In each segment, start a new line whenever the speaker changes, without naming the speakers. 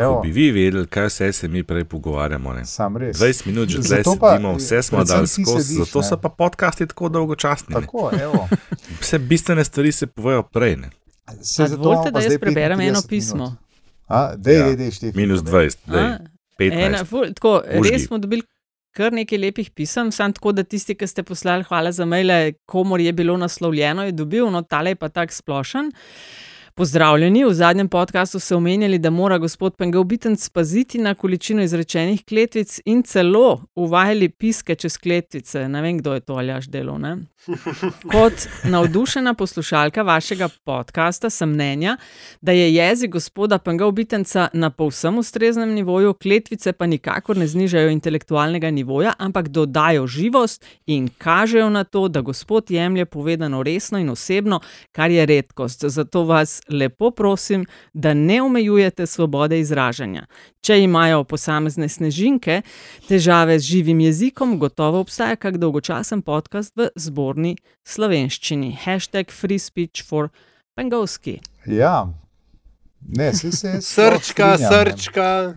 Evo.
Ko bi vi vedeli, kaj vse se mi prej pogovarjamo. Ne?
Sam res.
20 minut že zdaj
Zato pa,
sedimo, vse smo dali skozi, zato
ne.
so pa podcasti tako dolgočasni.
Tako, evo.
Vse bistvene stvari se povejo prej. Ne?
Se
Dovolite, da jaz preberem eno
35
pismo.
A, dej,
Ja.
dej, dej, Štefi.
Minus 20, dej,
A,
15.
Ena, ful, tako,
Užgi.
res smo dobili kar nekaj lepih pisem, samo tako, da tisti, ki ste poslali, hvala za maile, komor je bilo naslovljeno, je dobil, no tale je pa tak splošen. Pozdravljeni, v zadnjem podkastu ste omenjali, da mora gospod Pengel Bitenc paziti na količino izrečenih kletvic in celo uvajali piske čez kletvice. Ne vem, kdo je to ali až delo. Ne? Kot navdušena poslušalka vašega podcasta sem mnenja, da je jezik gospoda Pengel Bitenca na povsem ustreznem nivoju, kletvice pa nikakor ne znižajo intelektualnega nivoja, ampak dodajo živost in kažejo na to, da gospod jemlje povedano resno in osebno, kar je redkost. Zato vas lepo prosim, da ne omejujete svobode izražanja. Če imajo posamezne snežinke težave z živim jezikom, gotovo obstaja kak dolgočasen podcast v zborni slovenščini. Hashtag free speech for Pengovski.
Ja, ne, se se.
Srčka, srčka.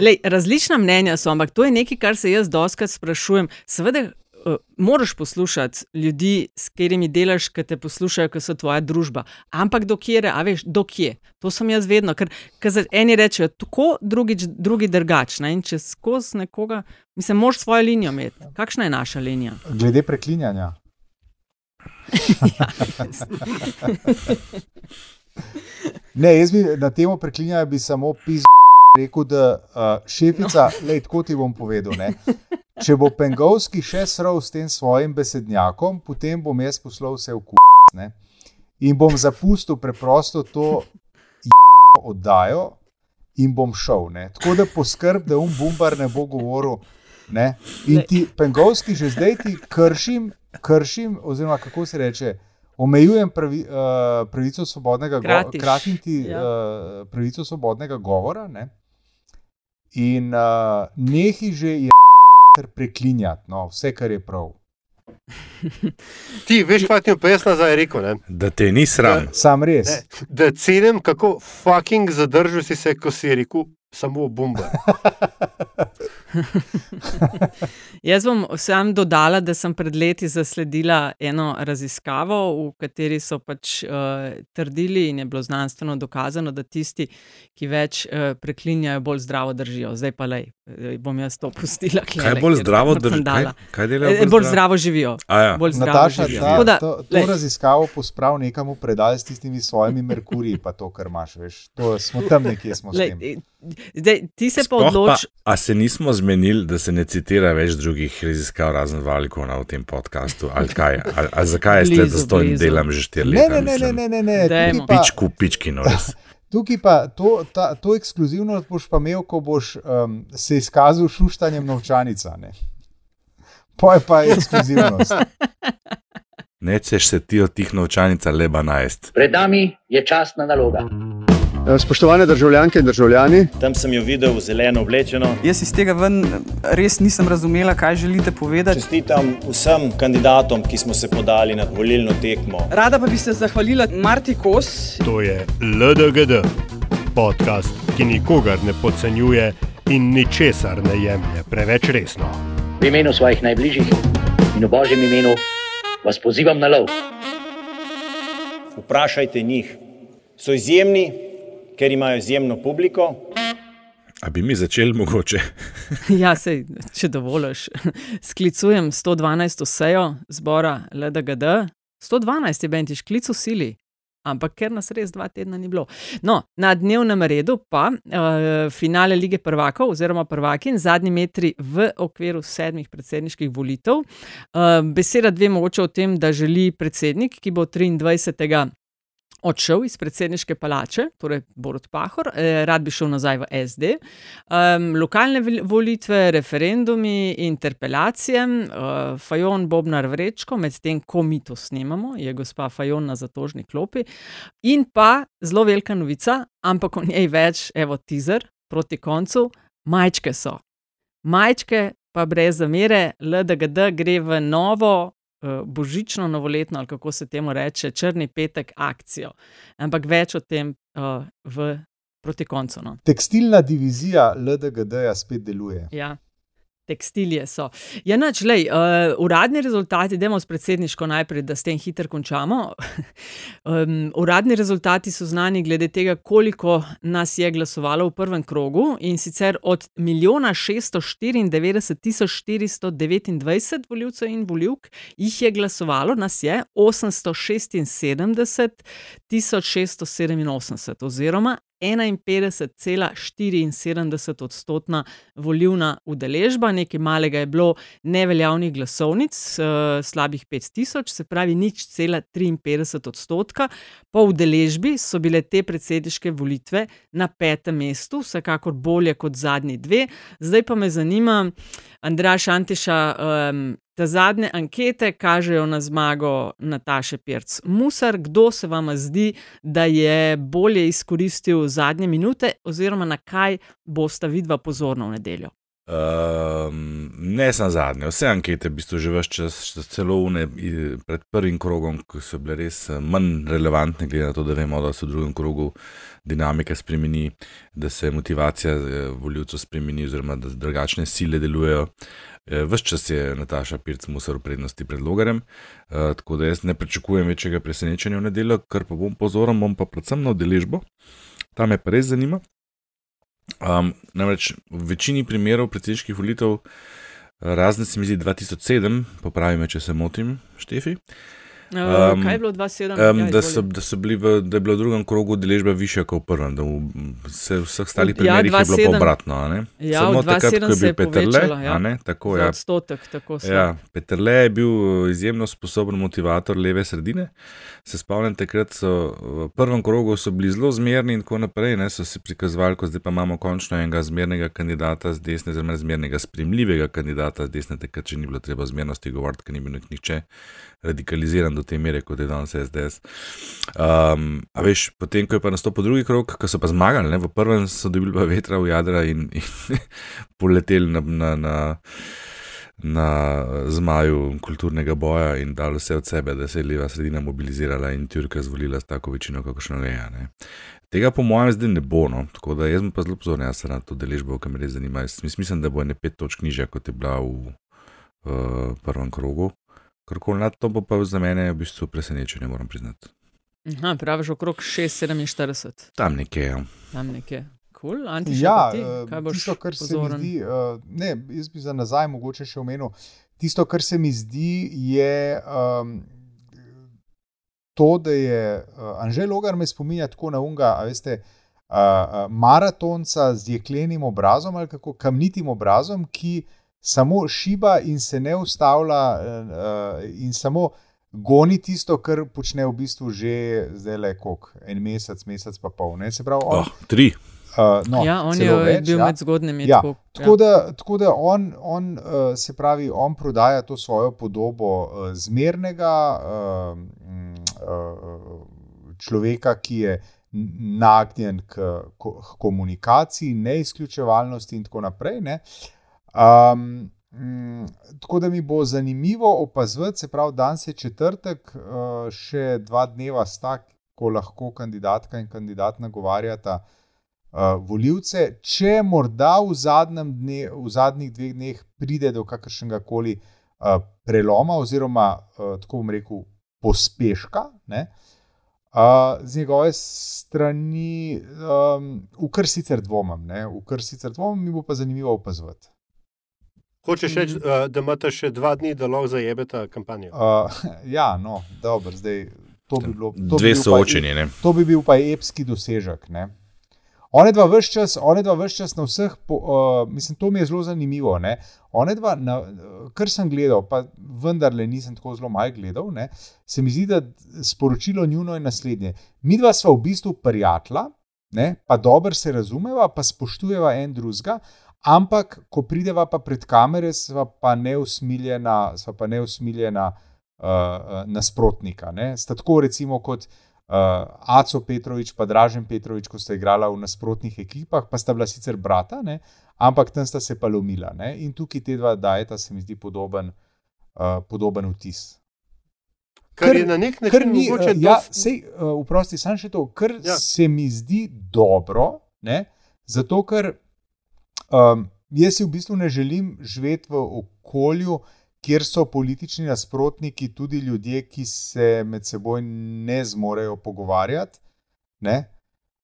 Lej, različna mnenja so, ampak to je nekaj, kar se jaz doskrat sprašujem. Seveda, uh, moraš poslušati ljudi, s katerimi delaš, ki te poslušajo, ki so tvoja družba. Ampak dokje, a veš, dokje. To sem jaz vedno, ker, eni rečejo tako, drugič, drugi drugačne. In če skozi nekoga, mislim, moraš svojo linijo imeti. Kakšna je naša linija?
Glede preklinjanja. Ne, jaz bi na temo preklinjanja bi samo pisal, rekel, da uh, šefica, lej, tako ti bom povedal. Ne? Če bo Pengovski še srl s tem svojim besednjakom, potem bom jaz poslal vse v kup. In bom zapustil preprosto to j***o oddajo in bom šel. Ne? Tako da poskrb, da um bumbar ne bo govoril. Ne? In ti Pengovski že zdaj ti kršim, kršim, oziroma kako se reče. Omejujem pravi, uh, pravico svobodnega govora, kratim ti
ja.
uh, pravico svobodnega govora. Ne? In uh, nehi že je ter preklinjati no, vse, kar je prav.
Ti veš, kaj ti je pes nazaj rekel? Ne?
Da te ni sram.
Sam res.
Ne, da cenim, kako fucking zadržal si se, ko si rekel samo bomba.
Jaz bom sam dodala, da sem pred leti zasledila eno raziskavo, v kateri so pač uh, trdili in je bilo znanstveno dokazano, da tisti, ki več uh, preklinjajo, bolj zdravo držijo. Zdaj pa le, bom jaz to pustila.
Kaj
klele,
bolj zdravo
sem
drži? Kaj, kaj delajo?
Eh, Bolj zdravo živijo.
A ja.
Bolj zdravo
Nataša,
živijo.
ta,
da,
to, to raziskavo posprav nekam v predal s tistimi svojimi Merkurji, pa to, kar imaš. Veš. To, smo tam nekje, smo s
glej,
tem.
eh, zdaj, ti se pa odloči.
Pa, a se nismo zmenili, da se ne citira več drugih raziskav, razen Valikona v tem podkastu? Ali kaj? Ali, ali zakaj jaz tukaj zastojim
blizu.
delam že štiri
Ne,
leta?
ne, ne, ne, ne, ne, ne. Tukaj pa,
Pičku, pičkino res.
tukaj pa to, ta, to ekskluzivnost boš pa imel, ko boš um, se izkazal šuštanjem novčanica. Ne. Poje pa je ekskluzivnost.
Nečeš se ti od tih novčanica leba najst.
Pred nami je časna naloga.
Spoštovane državljanke in državljani,
Tam sem jo videl zeleno oblečeno.
Jaz iz tega ven res nisem razumela, kaj želite povedati.
Čestitam vsem kandidatom, ki smo se podali na volilno tekmo.
Rada pa bi se zahvalila Marti Kos.
To je LDGD, podcast, ki nikogar ne podcenjuje in ničesar ne jemlje preveč resno.
V imenu svojih najbližjih in v božjem imenu vas pozivam na lov.
Vprašajte njih. So izjemni, ker imajo izjemno publiko.
A bi mi začeli mogoče?
Ja, sej, če dovoliš. Sklicujem 112. sejo zbora LDGD. 112 je bentiš, klic v sili. Ampak ker nas res dva tedna ni bilo. No, na dnevnem redu pa uh, finale lige prvakov oziroma prvaki in zadnji metri v okviru sedmih predsedniških volitev. Uh, beseda dve mogoče o tem, da želi predsednik, ki bo 23 odšel iz predsedniške palače, torej Borod Pahor, eh, rad bi šel nazaj v SD. Um, lokalne volitve, referendumi, interpelacije, uh, Fajon Bobnar Vrečko, medtem ko mi to snemamo, je gospa Fajon na zatožni klopi. In pa zelo velika novica, ampak o njej več, evo, teaser proti koncu, majčke so. Majčke pa brez zamere, LDGD gre v novo božično, novoletno, ali kako se temu reče, črni petek akcijo. Ampak več o tem uh, v proti koncu. No.
Tekstilna divizija LDGD-ja spet deluje.
Ja. Tekstilije so. Ja, nač, lej, uh, uradni rezultati, idemo s predsedniško najprej, da s tem hitro končamo. um, uradni rezultati so znani glede tega, koliko nas je glasovalo v prvem krogu in sicer od 1 694 429 voljivcev in voljivk jih je glasovalo, nas je 876 687 oziroma 51,74 odstotna volivna udeležba, nekaj malega je bilo neveljavnih glasovnic, slabih 5000, se pravi nič cela 53 odstotka. Po udeležbi so bile te predsedniške volitve na petem mestu, vsekakor bolje kot zadnji dve. Zdaj pa me zanima, Andraš Antiša, Te zadnje ankete kažejo na zmago Nataše Pirc. Musar, kdo se vam zdi, da je bolje izkoristil zadnje minute, oziroma na kaj boste vidva pozorna v nedeljo?
Um, ne samo zadnje, vse ankete, v bistvu že več čas, celo une pred prvim krogom, ki so bile res eh, manj relevantne, glede na to, da vemo, da se v drugem krogu dinamika spremeni, da se motivacija eh, voljivcev spremeni, oziroma da drugačne sile delujejo. Eh, ves čas je Nataša Pirc musel v prednosti pred Logarem, tako da jaz ne pričakujem večjega presenečenja v nedeljo, kar pa bom pozoren, bom pa predvsem na udeležbo. Ta me pa res zanima. Um, namreč v večini primerov predsedniških volitev, razen se mi zdi 2007, popravi me, če se motim, Štefi.
Um, kaj je bilo 2-7?
Um,
ja,
da, so, da, so bili v, da je bila v drugem krogu deležba višja kot v prvem, da v vse, vseh ostalih
Ja,
primerih je bilo
2,7
pa obratno.
Ja,
Samo takrat, ko
2,7
je
se
bil
povečala, ja.
ne, tako ja.
odstotek, tako se.
Ja, Peterle je bil uh, izjemno sposoben motivator leve sredine. Se spomnim, takrat so v prvem krogu so bili zelo zmerni in tako naprej, ne, so si prikazovali, ko zdaj pa imamo končno enega zmernega kandidata z desne, zelo zmernega, spremljivega kandidata z desne, takrat še ni bilo treba zmernosti govoriti, ker ni bil nihče radikaliziran do te mere, kot je danes SDS. Um, a veš, potem, ko je pa nastopil drugi krog, ko so pa zmagali, ne, v prvem so dobili pa vetra v jadra in, in poleteli na. na, na na zmaju kulturnega boja in dal vse od sebe, da se je leva sredina mobilizirala in Turka zvolila s tako večino, kakršno je. Ne. Tega, po mojem, zdaj ne bo, no. tako da jaz pa zelo pozoren, jaz se na to deležbo, ki me res zanima. Jaz mis- mislim, da bo ne pet točk nižja, kot je bila v uh, prvem krogu. Karkoli nad to bo pa za mene v bistvu presenečenje, moram priznati.
Aha, praviš okrog 6,47,
Tam nekje. ja.
tam nekje. Cool, Antiš,
Ja, eh, tisto, kar se mi
pozoren?
zdi, uh, ne, jaz bi za nazaj mogoče še omenil. Tisto, kar se mi zdi, je um, to, da je uh, Anžel Logar me spominja tako na unga, a veste, uh, uh, maratonca z jeklenim obrazom ali kako kamnitim obrazom, ki samo šiba in se ne ustavlja uh, uh, in samo. Goni tisto, kar počne v bistvu že zdaj le koliko, en mesec, mesec pa pol. Ne? Se pravi, on,
Oh, tri.
uh, no,
ja, on je
več,
bil
ja.
med zgodnjimi.
Ja,
tako,
Tako da, tako da on, on uh, se pravi, on prodaja to svojo podobo uh, zmernega uh, uh, človeka, ki je nagnjen k, k komunikaciji, neizključevalnosti in tako naprej. Ne? Um, mm, tako da mi bo zanimivo opazovati, se pravi, danes je četrtek, uh, še dva dneva sta, ko lahko kandidatka in kandidat nagovarjata uh, volivce, če morda v, dne, v zadnjih dveh dneh pride do kakršnega koli uh, preloma, oziroma tako bom rekel, pospeška. Ne? Z njegove strani, um, v kar sicer dvomim, ne? v kar sicer dvomim, mi bo pa zanimivo opazovati.
Hočeš reči, uh, da imate še dva dni, da lahko zajebete kampanjo?
Uh, ja, no, dobro, zdaj to bi bilo. To
Dve
bi bil pa
ne.
To bi bil pa epski dosežek. Ne? One dva vse čas, one dva vse čas na vseh, po, uh, mislim, to mi je zelo zanimivo. Ne? One dva, na, kar sem gledal, pa vendarle nisem tako zelo malo gledal, ne? se mi zdi, da sporočilo njuno je naslednje. Mi dva sva v bistvu prijatelja, ne? pa dobro se razumeva, pa spoštujeva en drugega. Ampak, ko prideva pa pred kamere, sva pa neusmiljena, sva pa neusmiljena uh, nasprotnika. Ne? Sta tako recimo kot uh, Aco Petrovič, pa Dražen Petrovič, ko sta igrala v nasprotnih ekipah, pa sta bila sicer brata, ne? ampak tam sta se pa lomila. Ne? In tukaj te dva dajeta, se mi zdi podoben, uh, podoben vtis.
Kar
kar-
je na nek način
ni,
mogoče
uh, ja, sej, uh, vprosti, samo še to, kar
ja.
se mi zdi dobro. Ne? Zato, ker um, jaz si v bistvu ne želim živeti v okolju, kjer so politični nasprotniki tudi ljudje, ki se med seboj ne zmorejo pogovarjati. Ne?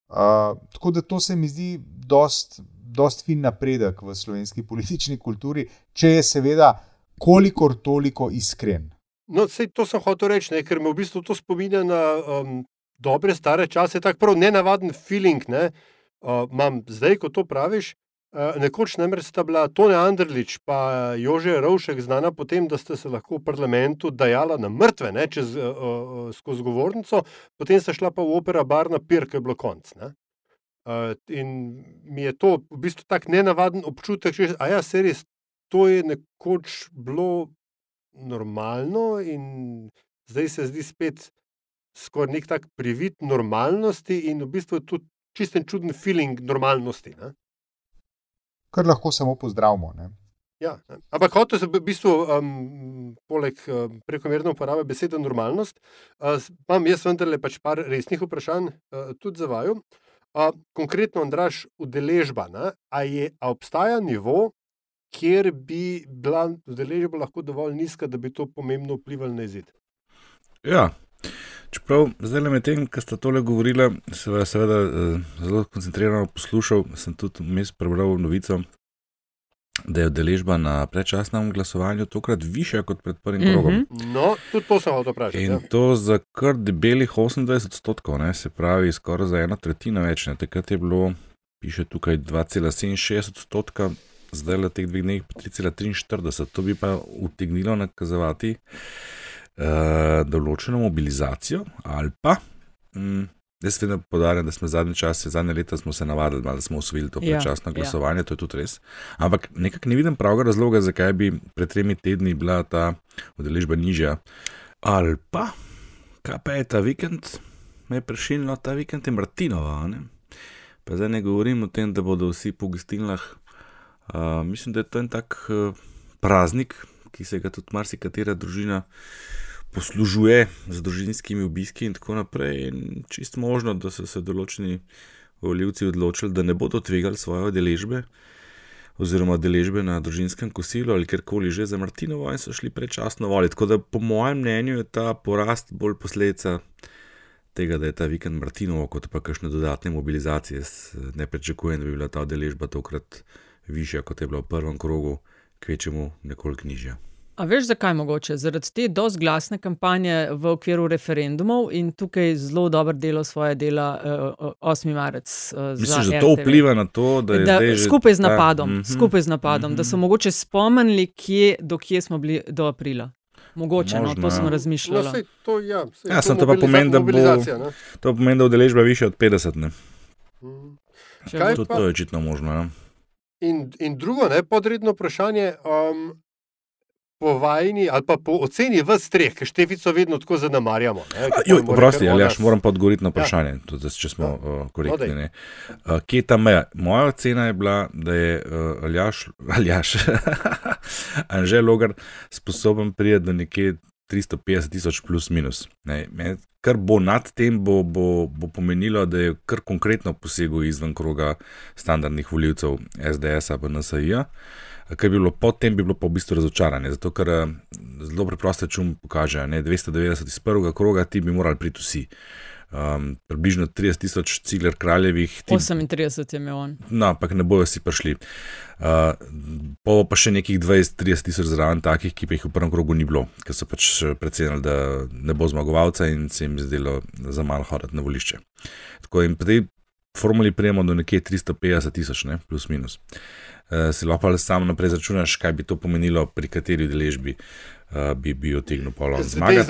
Uh, tako da to se mi zdi dost, dost fin napredek v slovenski politični kulturi, če je seveda kolikor toliko iskren.
No, sej to sem hotel reči, ne, ker me v bistvu to spominja na um, dobre stare čase, tako prav nenavaden feeling. Ne, uh, imam zdaj, ko to praviš. Uh, nekoč namreč sta bila Tone Andrlič in Jože Rovšek znana po tem, da sta se lahko v parlamentu dajala na mrtve, ne, čez, uh, uh, skozi govornico, potem sta šla pa v opera bar na pir, ki je bilo konc. Uh, in mi je to v bistvu tako nenavaden občutek, da ja, se res to je nekoč bilo normalno, in zdaj se zdi spet skoraj nek tak privid normalnosti, in v bistvu je to čisten čuden feeling normalnosti. Ne.
Kar lahko samo pozdravimo. Ne?
Ja, ampak kot je v bistvu, um, poleg um, prekomerne uporabe besede normalnost, uh, imam jaz vendarle pač par resnih vprašanj uh, tudi za vaju. Uh, konkretno, Andraš, udeležba. Ne, a, je, a obstaja nivo, kjer bi bila udeležba lahko dovolj nizka, da bi to pomembno vplivalo na izid?
Ja. Čeprav zdaj le med tem, kar ste tole govorili, seveda, seveda zelo koncentrirano poslušal, sem tudi vmes prebral novico, da je udeležba na predčasnem glasovanju tokrat više kot pred prvim krogom. Mm
-hmm. No, tudi to sem hotel vprašati.
In
ja.
to za kar debelih 28 odstotkov, ne, se pravi skoraj za eno tretjino več. Ne. Takrat je bilo, piše tukaj 2,67 odstotka, zdaj le teh dveh dneh 3,43. To bi pa utegnilo nakazovati določeno mobilizacijo ali pa. Mm, Jaz vedno podarjam, da smo zadnji čas, zadnje leta smo se navadili, da smo usvojili to predčasno ja, glasovanje, ja. to je tudi res. Ampak nekako ne vidim pravega razloga, zakaj bi pred tremi tedni bila ta udeležba nižja. Ali pa, kaj pa je ta vikend, me je prešilno, ta vikend je Martinova. Ne? Pa zdaj ne govorim o tem, da bodo vsi po gostilnah. Uh, mislim, da je to en tak uh, praznik, ki se ga tudi marsikatera družina poslužuje z družinskimi obiski in tako naprej. In čist možno, da so se določeni voljivci odločili, da ne bodo tvegali svoje deležbe oziroma deležbe na družinskem kosilu ali kjerkoli že za Martinovo in so šli prečasno voliti. Tako da po mojem mnenju je ta porast bolj posledica tega, da je ta vikend Martinovo, kot pa kakšne dodatne mobilizacije. Jaz ne pričakujem, da bi bila ta deležba tokrat višja, kot je bila v prvem krogu, kvečemu nekoliko nižja.
A veš, zakaj mogoče? Zaradi te dosti glasne kampanje v okviru referendumov in tukaj zelo dobro delo svoje dela uh, 8. marec. Uh,
Misliš, da to vpliva na to, da je
da,
zdaj že
skupaj z napadom,
ta,
mm -hmm, skupaj z napadom mm -hmm. da so mogoče spomnili, kje, do kje smo bili do aprila. Mogoče, Možno, no, to sem razmišljal.
No, to, ja, sej
Ja, sem to pa pomeni, da bo to pomeni, da udeležba više od 50. Ne?
Mm.
Kaj tudi pa? to je očitno možno. Ja.
In, in drugo, ne, podredno vprašanje. Um, Po vajni ali pa po oceni v streh, ki števico vedno tako zanemarjamo.
Prosti, ali jaš moram pa odgovoriti na vprašanje, ja. tudi, če smo ja. uh, korektni. No, uh, kje je ta meja? Moja ocena je bila, da je uh, Aljaš, Aljaš Anžel Logar sposoben prijeti do nekje 350 tisoč plus minus. Ne, kar bo nad tem, bo, bo, bo pomenilo, da je kar konkretno posegel izven kroga standardnih voljivcev SDS-a in NSA-ja. Kaj bi bilo potem, bi bilo pa v bistvu razočaranje. Zato, ker zelo preprosto čum pokaže, da 290 iz prvega kroga ti bi morali priti vsi. Um, približno 30 tisoč cigler kraljevih.
Ti... 38 je imel on.
No, ampak ne bojo si prišli. Uh, pa pa še nekih 20-30 tisoč zraven takih, ki pa jih v prvem krogu ni bilo, ker so pač predsedali, da ne bo zmagovalca in se jim zdelo za malo hoditi na volišče. Tako in po tej formuli prijemo do nekje 350 tisoč, ne, plus minus. Uh, si lahko samo naprej računaš, kaj bi to pomenilo pri kateri deležbi. Uh, bi bil otegnil polno zmage.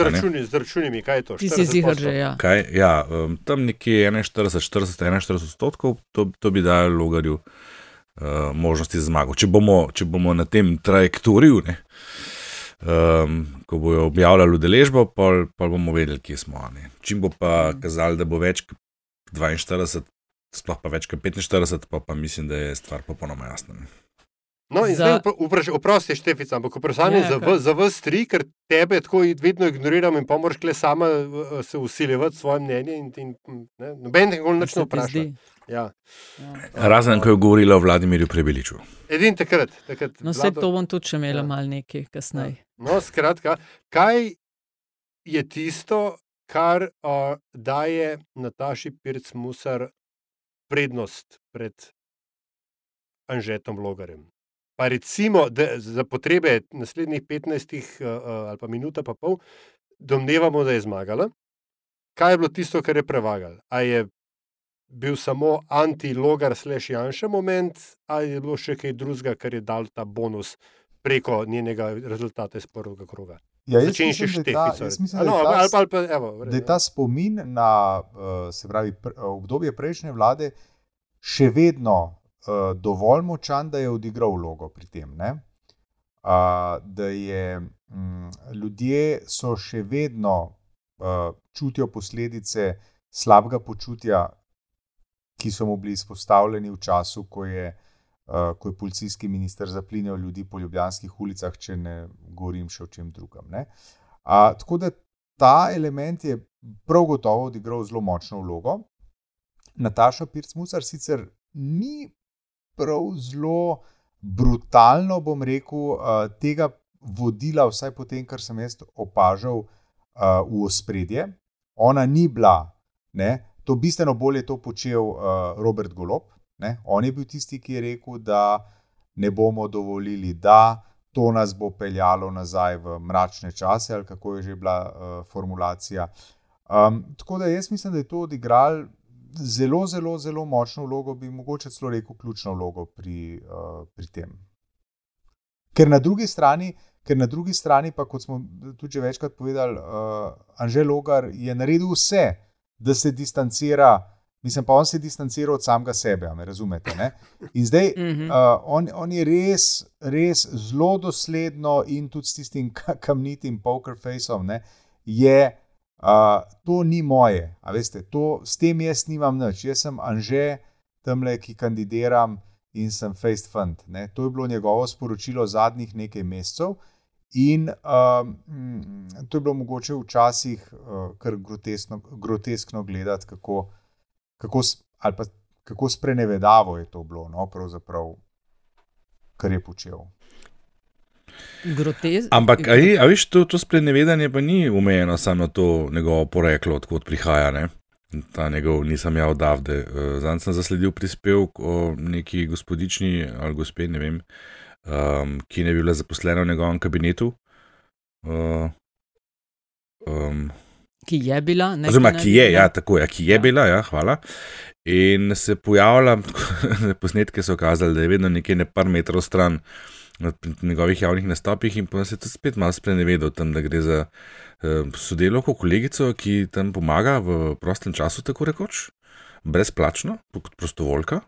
Z računami, kaj je to?
Ti si zihar že, ja.
Kaj, ja um, tam nekje 41, 40, 41 odstotkov, to, to bi dalo logarju uh, možnosti za zmago. Če bomo, če bomo na tem trajektoriju, ne, um, ko bojo objavljali udeležbo, pa, pa bomo vedeli, kje smo. Ne. Čim bo pa mm. kazali, da bo več kot 42, sploh pa več kot 45, pa, pa mislim, da je stvar popolnoma jasna.
No, in za... zdaj vprašaj, Štefica, ampak vprašanje ja, za, za vas tri, ker tebe tako vedno ignoriram in pomoč, kle sama se usiljevati svoje mnenje. In, in, ne, noben te nikoli ne vpraša. Ja.
Razen, ko je govorila o Vladimirju Prebeliču.
Edin takrat. takrat
No, vse
Vlado-
to bom tudi še imela
Ja.
malo nekaj kasneje.
No, skratka, kaj je tisto, kar uh, daje Nataši Pirc Musar prednost pred Anžetom Logarjem? Pa recimo, da za potrebe naslednjih 15 uh, uh, ali pa minuta pa pol, domnevamo, da je zmagala. Kaj je bilo tisto, kar je prevagal? A je bil samo anti-logar slash Janša moment, ali je bilo še kaj drugega, kar je dal ta bonus preko njenega rezultata iz prvega kroga?
Ja, jaz mislim, da je ta- jaz mislim, da
no,
je ta
ali
s-
pa- ali pa, evo, v
da je
redu,
ta spomin na se pravi, pr, obdobje prejšnje vlade še vedno uh, dovolj močan, da je odigral vlogo pri tem. ne. Da je um, ljudje so še vedno čutijo posledice slabega počutja, ki so mu bili izpostavljeni v času, ko je, uh, ko je policijski minister zaplinjal ljudi po ljubljanskih ulicah, če ne govorim še o čem drugem. A, tako da ta element je prav gotovo odigral zelo močno vlogo. Nataša Pirc-Musar sicer ni prav zelo brutalno, bom rekel, uh, tega vodila, vsaj po tem, kar sem jaz opažal uh, v ospredje. Ona ni bila, ne, to bistveno bolje to počel uh, Robert Golop. Ne. On je bil tisti, ki je rekel, da ne bomo dovolili, da to nas bo peljalo nazaj v mračne čase, ali kako je že bila uh, formulacija. Um, tako da jaz mislim, da je to odigral zelo, zelo, zelo močno vlogo, bi mogoče celo rekel, ključno vlogo pri, uh, pri tem. Ker na drugi strani, ker na drugi strani pa, kot smo tudi večkrat povedali, uh, Anžel Logar je naredil vse, da se distancira. Mislim pa, on se je distanciral od samega sebe, me razumete? Ne? In zdaj
Mhm.
uh, on, on je res, res zelo dosledno in tudi s tistim ka- kamnitim poker faceom, ne, je, uh, to ni moje. A veste, to, s tem jaz nimam nič. Jaz sem Anže, tamle, ki kandidiram in sem Faced Fund. Ne. To je bilo njegovo sporočilo zadnjih nekaj mesecev. In um, mm, to je bilo mogoče včasih uh, kar groteskno, groteskno gledati, kako, kako, ali pa kako sprenevedavo je to bilo, no, pravzaprav, kar je počel.
Grotez.
Ampak, a, je, a veš, to, to sprenevedanje pa ni omejeno samo na to njegovo poreklo, odkot prihaja. Ne? Ta njegov, nisem ja odavde. Zdaj sem zasledil prispevek o neki gospodični ali gospe, ne vem, um, ki ne bi bila zaposlena v njegovem kabinetu. Uh, um,
Ki je bila, ne
Oziroma, ki
bi
je,
bila.
ja, tako je, ki je bila, ja, hvala. In se pojavlja, posnetke so kazali, da je vedno nekje ne par metrov stran na njegovih javnih nastopih, in potem se je tudi spet malo sprenevedal tam, da gre za uh, sodelovko, kolegico, ki tam pomaga v prostem času, tako rekoč, brezplačno, kot prostovoljka.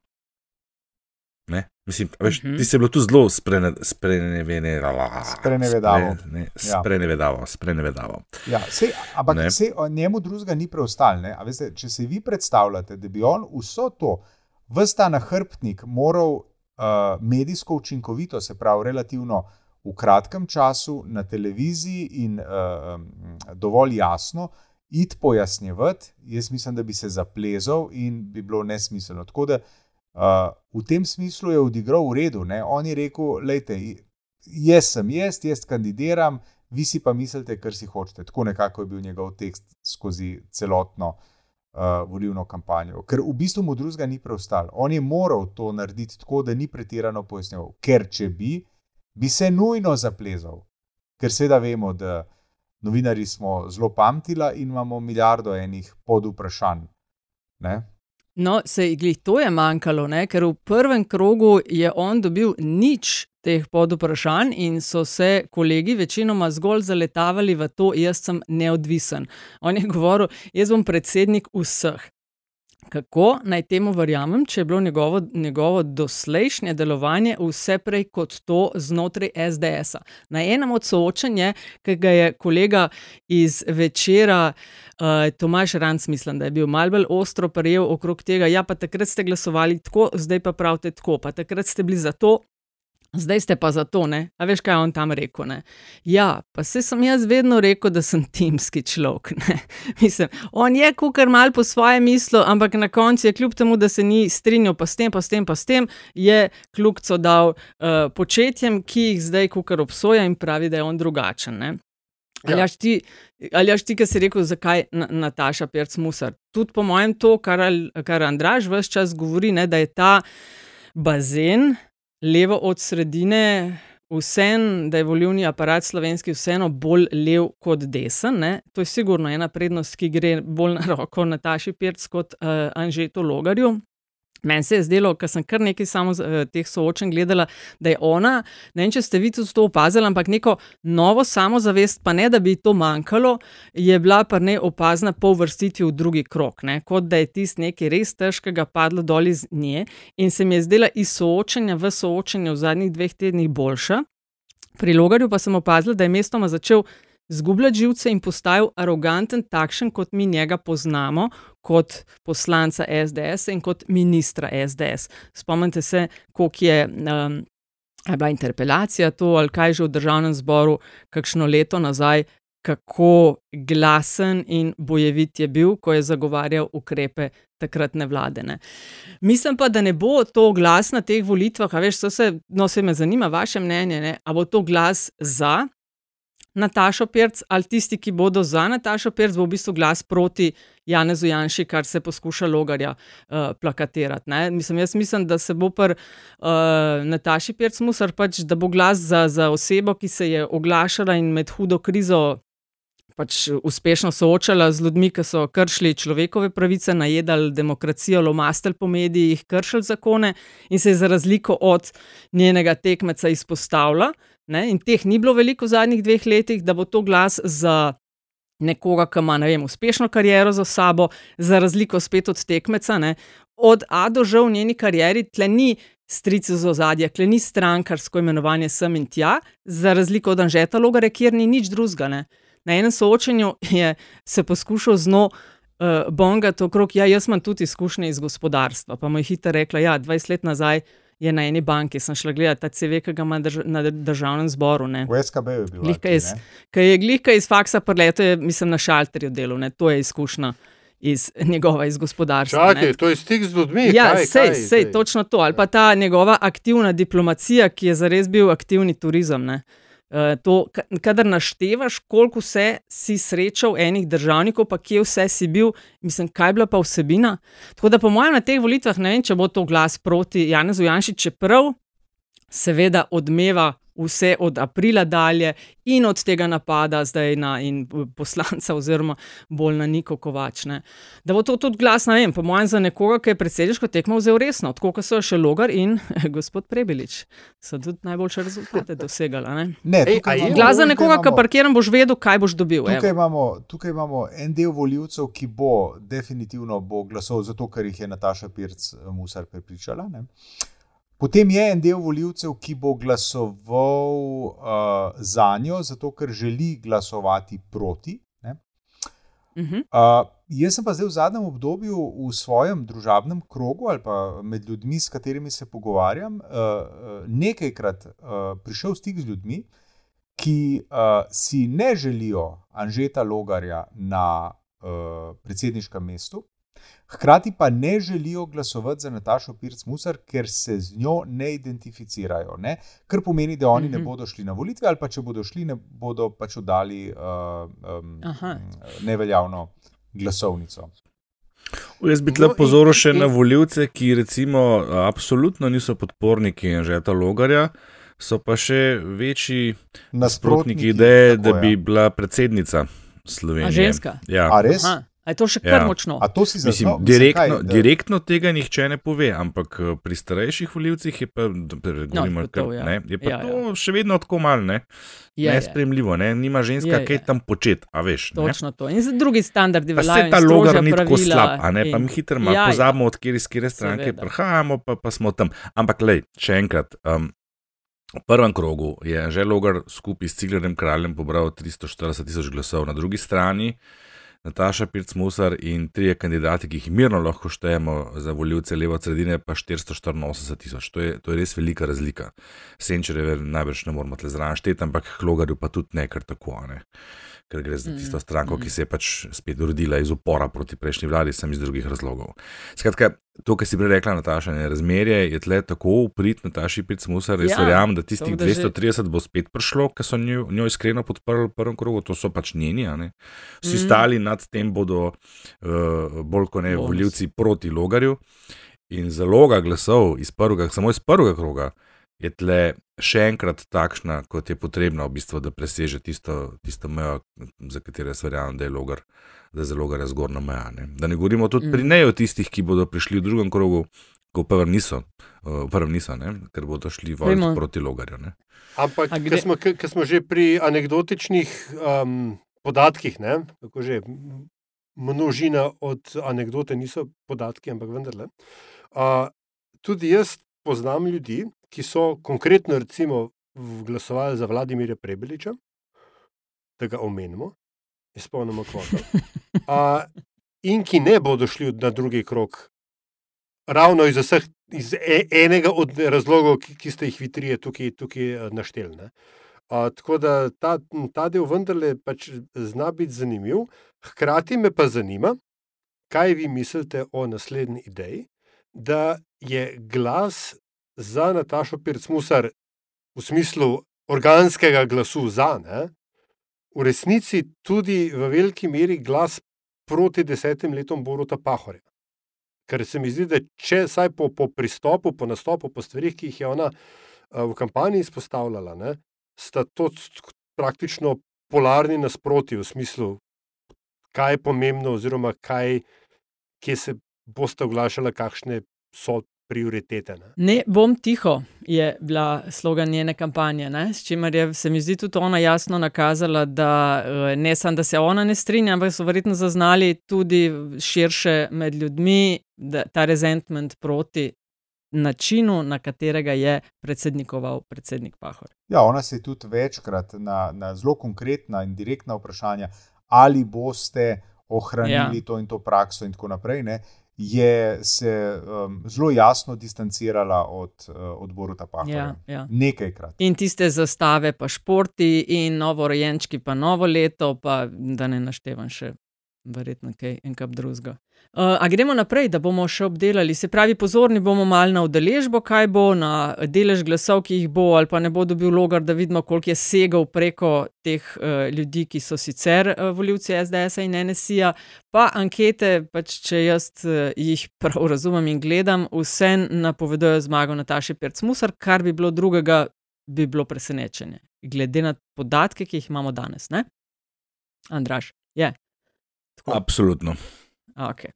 Ne? Mislim, a veš,
Mhm.
ti se je bilo tu zelo sprene- sprenevedalo.
Sprenevedavo.
Spre, ne,
Ja.
sprenevedavo, sprenevedavo.
Ja, sej, ampak
Ne.
sej, o njemu drugega ni preostalo. ne. A Veste, če si vi predstavljate, da bi on vso to, vsta nahrbtnik, moral uh, medijsko učinkovito, se pravi, relativno v kratkem času na televiziji in uh, dovolj jasno. Id pojasnjevati, jaz mislim, da bi se zaplezal in bi bilo nesmiselno. Tako da uh, v tem smislu je odigral v redu. Ne? On je rekel: Lejte, jaz sem jaz, jaz kandidiram, vi si pa mislite, kar si hočete. Tako nekako je bil njegov tekst skozi celotno uh, volilno kampanjo. Ker v bistvu mu drugega ni preostalo. On je moral to narediti tako, da ni pretirano pojasnjeval. Ker če bi, bi se nujno zaplezal. Ker seveda vemo, da novinari smo zelo pamtila in imamo milijardo enih pod vprašanj. Ne?
No, se glih to je manjkalo, ne? ker v prvem krogu je on dobil nič teh podvprašanj in so se kolegi večinoma zgolj zaletavali v to, jaz sem neodvisen. On je govoril, jaz bom predsednik vseh. Kako naj temu verjamem, če je bilo njegovo, njegovo doslejšnje delovanje vse prej kot to znotraj SDS-a? Na enem od soočanj, je, ki ga je kolega iz večera, uh, Tomaš Ranc, mislim, da je bil malce bolj ostro prijel okrog tega. Ja, pa takrat ste glasovali tako, zdaj pa pravite tako, pa takrat ste bili za to. Zdaj ste pa za to, ne? A veš, kaj je on tam rekel? Ne? Ja, pa se sem jaz vedno rekel, da sem timski človek. ne. Mislim, on je kukar mal po svoje mislo, ampak na koncu je kljub temu, da se ni strinjal pa s tem, pa s tem, pa s tem, je kljubco dal uh, početjem, ki jih zdaj kukar obsoja in pravi, da je on drugačen. Ne? Ali
Ja.
jaš ti, ti, ki si rekel, zakaj Na- Nataša Pirc Musar? Tudi po mojem to, kar, kar Andraž vse čas govori, ne, da je ta bazen levo od sredine, vsem, da je volilni aparat slovenski vseeno bolj lev kot desen. Ne. To je sigurno ena prednost, ki gre bolj na roko Nataši Pirc kot uh, Anžetu Logarju. Meni se je zdelo, ker sem kar nekaj samo uh, teh soočen gledala, da je ona, ne vem, če ste vi tudi to opazili, ampak neko novo samozavest, pa ne da bi to manjkalo, je bila pa ne opazna po uvrstitvi v drugi krok, ne? kot da je tisti nekaj res težkega padlo dol iz nje in se mi je zdela iz soočenja v soočenju v zadnjih dveh tednih boljša. Pri Logarju pa sem opazila, da je mestoma začel zgubljati živce in postajal aroganten, takšen kot mi njega poznamo, kot poslanca SDS in kot ministra SDS. Spomnite se, koliko je. Um, je bila interpelacija to ali kaj že v državnem zboru, kakšno leto nazaj, kako glasen in bojevit je bil, ko je zagovarjal ukrepe takratne vlade. Ne. Mislim pa, da ne bo to glas na teh volitvah, a veš, se, no, se me zanima vaše mnenje, ne, a bo to glas za Natašo Pirc ali tisti, ki bodo za Natašo Pirc, bo v bistvu glas proti Janezu Janši, kar se poskuša logarja uh, plakatirati. Ne. Mislim, jaz mislim, da se bo pri uh, Nataši Pirc musar pač, da bo glas za, za osebo, ki se je oglašala in med hudo krizo pač uspešno soočala z ljudmi, ki so kršili človekove pravice, najedali demokracijo, lomastili po medijih, kršili zakone in se je za razliko od njenega tekmeca izpostavila. Ne, in teh ni bilo veliko v zadnjih dveh letih, da bo to glas za nekoga, ki ima ne vem, uspešno kariero za sabo, za razliko spet od tekmeca. Ne. Od A do Ž v njeni karieri tle ni strice z ozadja, tle ni strankarsko imenovanje sem in tja, za razliko od Anžeta Logare, kjer ni nič drugega. ne. Na enem soočenju je se poskušal z njo uh, bongati okrog, ja, jaz imam tudi izkušnje iz gospodarstva. Pa mu je hitro rekla, ja, 20 let nazaj je na eni banki, sem šla gledati ta CV, ki ga ima drž na državnem zboru. Ne.
V SKB je bil.
Glihka
ali
iz,
ne?
je glihka iz faksa preleto, je, mislim, na šalterju delal, ne. to je izkušnja iz njegova iz gospodarstva. ne.
Čakaj, to je stik z ljudmi.
Ja,
kaj,
sej,
kaj,
sej, točno to. Ali pa ta njegova aktivna diplomacija, ki je zares bil aktivni turizem. Ne? Eh, To, ka- kadar naštevaš, koliko vse si srečal enih državnikov, pa kje vse si bil, mislim, kaj je bila pa vsebina. Tako da, po mojem, na teh volitvah ne vem, če bo to glas proti Janezu Janši, čeprav seveda odmeva vse od aprila dalje in od tega napada zdaj na in poslanca, oziroma bolj na Niko Kovač. Ne. Da bo to tudi glas, ne vem, po mojem, za nekoga, ki je predsedniško tekmo vzel resno, tako kot so še Logar in gospod Prebelič, so tudi najboljše rezultate dosegali. a Ne.
Ne,
Ej,
Glas za nekoga, ki parkiran boš vedel, kaj boš dobil.
Tukaj
evo.
imamo, tukaj imamo en del voljivcev, ki bo definitivno bo glasoval zato, ker jih je Nataša Pirc eh, Musar prepričala. Ne? Potem je en del voljivcev, ki bo glasoval uh, za njo, zato ker želi glasovati proti. Ne?
Mhm.
Uh, jaz sem pa zdaj v zadnjem obdobju v svojem družabnem krogu ali pa med ljudmi, s katerimi se pogovarjam, uh, uh, nekajkrat uh, prišel v stik z ljudmi, ki uh, si ne želijo Anžeta Logarja na uh, predsedniškem mestu, hkrati pa ne želijo glasovati za Natašo Pirc Musar, ker se z njo ne identificirajo. Ne? Kar pomeni, da oni mm -hmm. ne
Mhm.
bodo šli na volitve, ali pa če bodo šli, ne bodo pač oddali uh, um,
Aha.
neveljavno glasovnico.
Jaz bi
No,
tle
in-
pozoril še
in-
na voljivce, ki recimo absolutno niso podporniki Anžeta Logarja, so pa še večji nasprotniki ideje, da
tako
bi bila predsednica Slovenije.
A ženska?
Ja.
A res?
Aha, a je to še
Ja.
kar močno?
A to si
Mislim,
zaznal?
direktno,
kaj, da-
direktno tega nihče ne pove, ampak eh, pri starejših voljivcih je pa, govorimo,
No, to
kar,
ja.
ne, je pa
Ja,
to
ja.
še vedno tako malo ne,
Je, je.
nespremljivo. Ne, nima ženska
Je, je.
kaj tam početi, a veš. Ne.
Točno to. In za drugi standardi
Pa
veljajo.
se ta logar ni tako
pravila
slab, a ne, pa
in-
mi hitro malo
Ja, ja.
pozabimo, od kjer iz kire stranke
Seveda.
prihajamo, pa, pa smo tam. Ampak, lej, še enkrat. Um, v prvem krogu je že logar skupaj s Ciglerjem kraljem pobral 340 tisoč glasov, na drugi strani Nataša Pirc-Musar in trije kandidati, ki jih mirno lahko štejemo za voljivce levo sredine, pa 484 tisoč. To, to je res velika razlika. Senčereve najbrž ne moramo tle zraven šteti, ampak Hlogarju pa tudi ne, ker tako ne. Ker gre za tisto stranko, ki se je pač spet rodila iz upora proti prejšnji vladi, sem iz drugih razlogov. Skratka, to, kar si prej rekla, Nataša, ne razmerje je tle tako uprit Nataši Pirc-Musar, res
Ja,
verjamem, da tistih
da že-
230 bo spet prišlo, ker so njo, njo iskreno podprli v prvem krogu, to so pač njeni. Vsi
Mm.
stali nad tem bodo uh, bolj kot ne
Bonus.
voljivci proti logarju. In zaloga glasov iz prvega, samo iz prvega kroga je tle še enkrat takšna, kot je potrebna, v bistvu, da preseže tisto, tisto mejo, za katero jaz verjamem, da je logar, da je za logarja zgornja meja. Ne. Da ne govorimo tudi mm. pri neju tistih, ki bodo prišli v drugem krogu, ko v prvem niso, v prvem niso ne, ker bodo šli
Vemo.
proti logarju. Ne.
Ampak, ker smo, ke smo že pri anekdotičnih um, podatkih, ne, kako že množina od anekdote niso podatki, ampak vendarle. Uh, tudi jaz poznam ljudi, ki so konkretno recimo glasovali za Vladimirja Prebeliča, da ga omenimo, izpolnimo kvoto. Uh, in ki ne bodo šli na drugi krok, ravno iz vseh, iz e, enega od razlogov, ki, ki ste jih vi trije tukaj, tukaj eh, našteli. ne. A, tako da ta, ta del vendarle pač zna biti zanimiv. Hkrati me pa zanima, kaj vi mislite o naslednji ideji, da je glas za Natašo Pircmusar v smislu organskega glasu za, ne, v resnici tudi v veliki meri glas proti desetim letom Boruta Pahorja. Ker se mi zdi, da če vsaj po, po pristopu, po nastopu, po stvarih, ki jih je ona eh, v kampanji izpostavljala, ne, sta to praktično polarni nasproti v smislu, kaj je pomembno, oziroma kaj, kje se boste oglašala, kakšne so prioritete. Ne.
Ne bom tiho, je bila slogan njene kampanje, ne? s čimer je se mi zdi tudi ona jasno nakazala, da eh, ne samo, da se ona ne strinja, ampak so verjetno zaznali tudi širše med ljudmi, da ta resentment proti načinu, na katerega je predsednikoval predsednik Pahor.
Ja, ona se je tudi večkrat na, na zelo konkretna in direktna vprašanja, ali boste ohranili
Ja.
to in to prakso, in tako naprej, ne, je se um, zelo jasno distancirala od, uh, od Boruta Pahorja.
Ja, ja.
Nekajkrat.
In tiste zastave, pa športi, in novorojenčki, pa novo leto, pa da ne naštevam še, verjetno kaj en kap drugega. Uh, a gremo naprej, da bomo še obdelali. Se pravi, pozorni bomo malo na udeležbo, kaj bo na delež glasov, ki jih bo ali pa ne bo dobil logar, da vidimo, koliko je segal preko teh uh, ljudi, ki so sicer uh, voljivci SDS-a in NSI-ja. Pa ankete, pač, če jaz uh, jih prav razumem in gledam, vse napovedujejo zmago Nataše Pirc-Musar, kar bi bilo drugega, bi bilo presenečenje, glede na podatke, ki jih imamo danes. Ne? Andraš, je.
Absolutno.
Okay.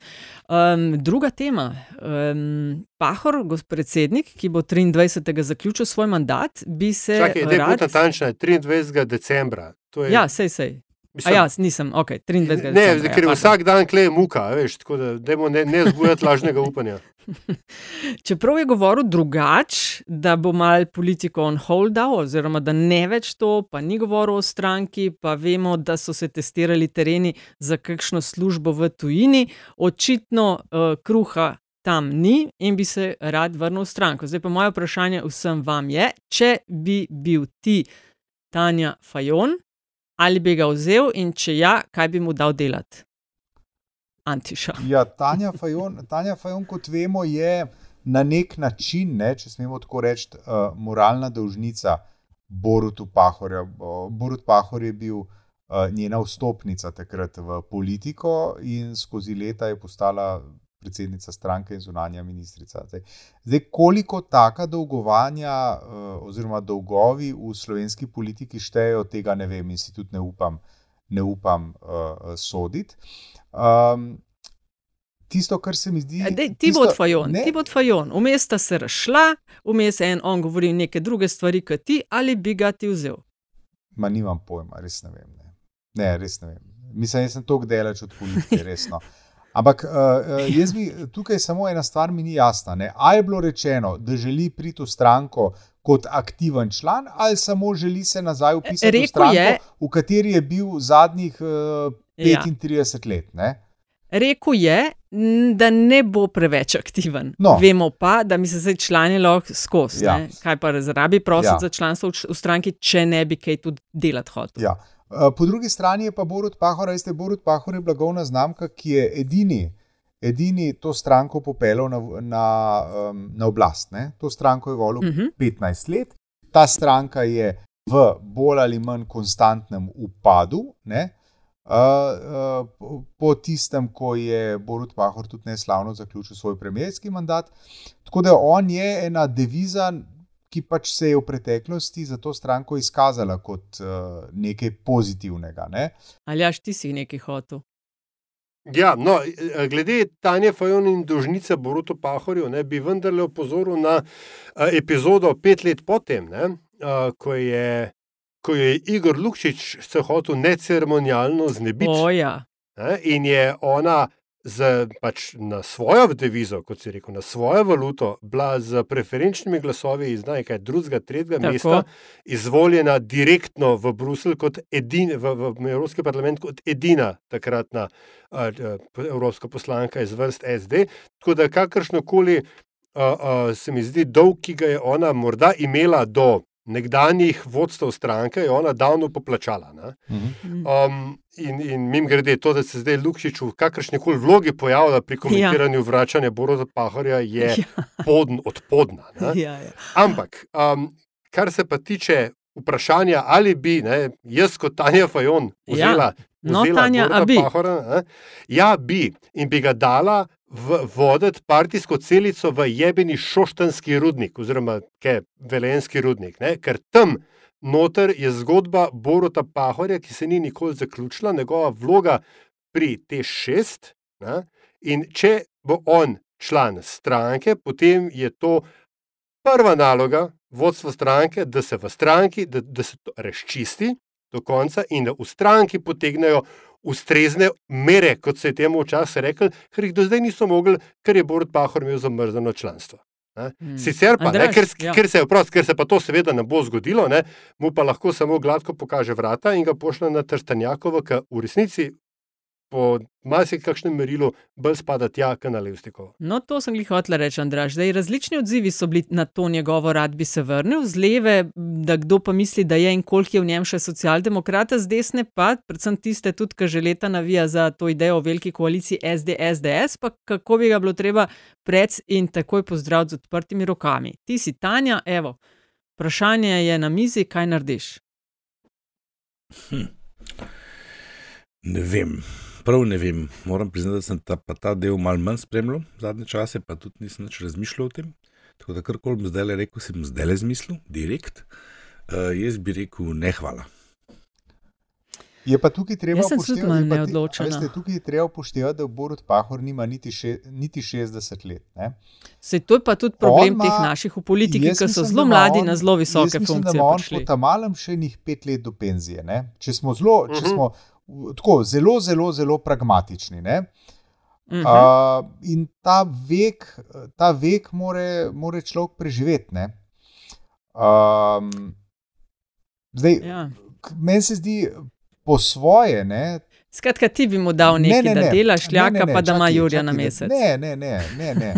Um, druga tema. Um, Pahor, gospod predsednik, ki bo 23. zaključil svoj mandat, bi se
Čakaj, da je
rad.
natančna, 23. decembra. To je,
Ja, sej, sej. A
mislim,
ja, nisem, ok, 23.
Ne,
decembra,
ker
ja,
vsak dan kleje muka, a veš, tako da dajmo ne, ne zbujati lažnega upanja.
Čeprav je govoril drugače, da bo mal politiko on hold dal, oziroma da ne več to, pa ni govoril o stranki, pa vemo, da so se testirali tereni za kakšno službo v tujini, očitno uh, kruha tam ni in bi se rad vrnil v stranko. Zdaj pa moje vprašanje vsem vam je, če bi bil ti Tanja Fajon, ali bi ga vzel in če ja, kaj bi mu dal delati? Antiša.
Ja, Tanja Fajon, Tanja Fajon, kot vemo, je na nek način, ne, če smemo tako reči, uh, moralna dolžnica Borutu Pahorja. Bo- Borut Pahor je bil uh, njena vstopnica takrat v politiko in skozi leta je postala predsednica stranke in zunanja ministrica. Zdaj, zdaj koliko taka dolgovanja uh, oziroma dolgovi v slovenski politiki štejejo, tega ne vem in si tudi ne upam, ne upam uh, soditi. Um, tisto, kar se mi zdi.
Dej, ti
tisto-
fajon,
ne,
ti bo fajon. Vmes sta se razšla, vmes en on govoril neke druge stvari, kot ti, ali bi ga ti vzel.
Ma nimam pojma, res ne vem. Ne, ne res ne vem. Mislim, da sem tako daleč od politike, resno. Ampak uh, jaz bi tukaj samo ena stvar mi ni jasna. Ne? A je bilo rečeno, da želi priti v stranko kot aktiven član, ali samo želi se nazaj upisati v
Rekel
stranko,
je-
v kateri je bil zadnjih uh,
Ja.
35 let. Ne?
Rekel je, da ne bo preveč aktiven.
No.
Vemo pa, da mi se zdaj člani lahko skozi.
Ja.
Ja. Kaj pa rabi prositi
Ja.
ja. za članstvo v, v stranki, če ne bi kaj tudi delati hotel.
Ja. Uh, Po drugi strani je pa Borut Pahor, veste, Borut Pahor je blagovna znamka, ki je edini, edini to stranko popeljal na, na, na oblast. Ne? To stranko je volil uh. -huh. 15 let, ta stranka je v bolj ali manj konstantnem upadu. Ne? Uh, uh, po- po tistem, ko je Borut Pahor tudi neslavno zaključil svoj premijerski mandat. Tako da on je ena deviza, ki pač se je v preteklosti za to stranko izkazala kot uh, nekaj pozitivnega. Ne?
Ali jaš ti si nekaj hotel?
Ja, no, eh, glede Tanja Fajon in dolžnice Boruto Pahorju, ne, bi vendarle opozoril na eh, epizodo pet let potem, ne, eh, ko, je, ko je Igor Lukšič se hotel neceremonialno znebiti.
O, ja.
Ne, in je ona z, pač na svojo devizo, kot si rekel, na svojo valuto, bila z preferenčnimi glasovi iz nekaj drugega, tretjega
Tako.
mesta izvoljena direktno v Bruselj kot edina, v, v Evropski parlament kot edina takratna a, a, evropska poslanka iz vrst SD. Tako da kakršno koli se mi zdi dolg, ki ga je ona morda imela do nekdanjih vodstev stranke, je ona davno poplačala. Ne? Um, in in mim grede, to, da se zdaj Lukšič v kakršni koli vlogi pojavlja pri komentiranju ja. vračanja Borota Pahorja, je ja. podn od podna. ne.
Ja, ja.
Ampak, um, kar se pa tiče vprašanja, ali bi ne, jaz kot Tanja Fajon vzela,
No,
vzela
Tanja, a
Boruta
bi?
Pahorja, ne, ja, bi in bi ga dala v, voditi partijsko celico v jebeni šoštanski rudnik, oziroma kaj, velenski rudnik, ne, ker tam noter je zgodba Boruta Pahorja, ki se ni nikoli zaključila, njegova vloga pri T6. Ne, in če bo on član stranke, potem je to prva naloga vodstva stranke, da se v stranki, da, da se to razčisti do konca in da v stranki potegnejo ustrezne mere, kot se je temu včasih rekel, ker jih do zdaj niso mogli, ker je Borut Pahor imel zamrzano članstvo. Ne.
Hmm.
Sicer pa, ne,
Andraž,
ker,
ja.
ker, se, prost, ker se pa to seveda ne bo zgodilo, ne, mu pa lahko samo gladko pokaže vrata in ga pošlje na Trstanjakovo, ki v resnici po marsikakšnem merilu bolj spada tja, kot na Levstikovo.
No, to sem jih hotel reči, Andraž. Zdaj, različni odzivi so bili na to njegovo, rad bi se vrnil, z leve, da kdo pa misli, da je in koliko je v njem še socialdemokrata, z desne pa, predvsem tiste tudi, ki že leta navija za to idejo o veliki koaliciji SD-SDS, pa kako bi ga bilo treba prec in takoj pozdraviti z odprtimi rokami. Ti si Tanja, evo, vprašanje je na mizi, kaj narediš.
Ne vem, prav ne vem. Moram priznati, da sem ta, pa ta del malo manj spremljal zadnje čase, pa tudi nisem več razmišljal o tem. Tako da karkoli bom zdaj rekel, sem zdaj le zmislil, direkt. Uh, jaz bi rekel ne hvala.
Je pa tukaj treba upoštevati,
malo
je tukaj treba upoštevati, da Borut Pahor nima niti, še, niti 60 let. Ne?
Se to je pa tudi problem
ima-
teh naših v politiki, ki so zelo
da
mladi
on-
na zelo visoke
jaz mislim, da
funkcije.
ima on po tamalem še njih pet let do penzije. Ne? Če smo, zelo, če
Mhm.
smo tako, zelo, zelo, zelo pragmatični. Ne?
Mhm.
Uh, in ta vek, ta vek more, more človek preživeti. ne. Um, zdaj,
Ja.
meni se zdi po svoje. Ne,
Skratka, ti bi mu dal nekaj, ne, ne, ne. da dela šljaka,
Ne, ne, ne,
pa da ima
čakaj,
na mesec.
Ne, ne, ne, ne, ne.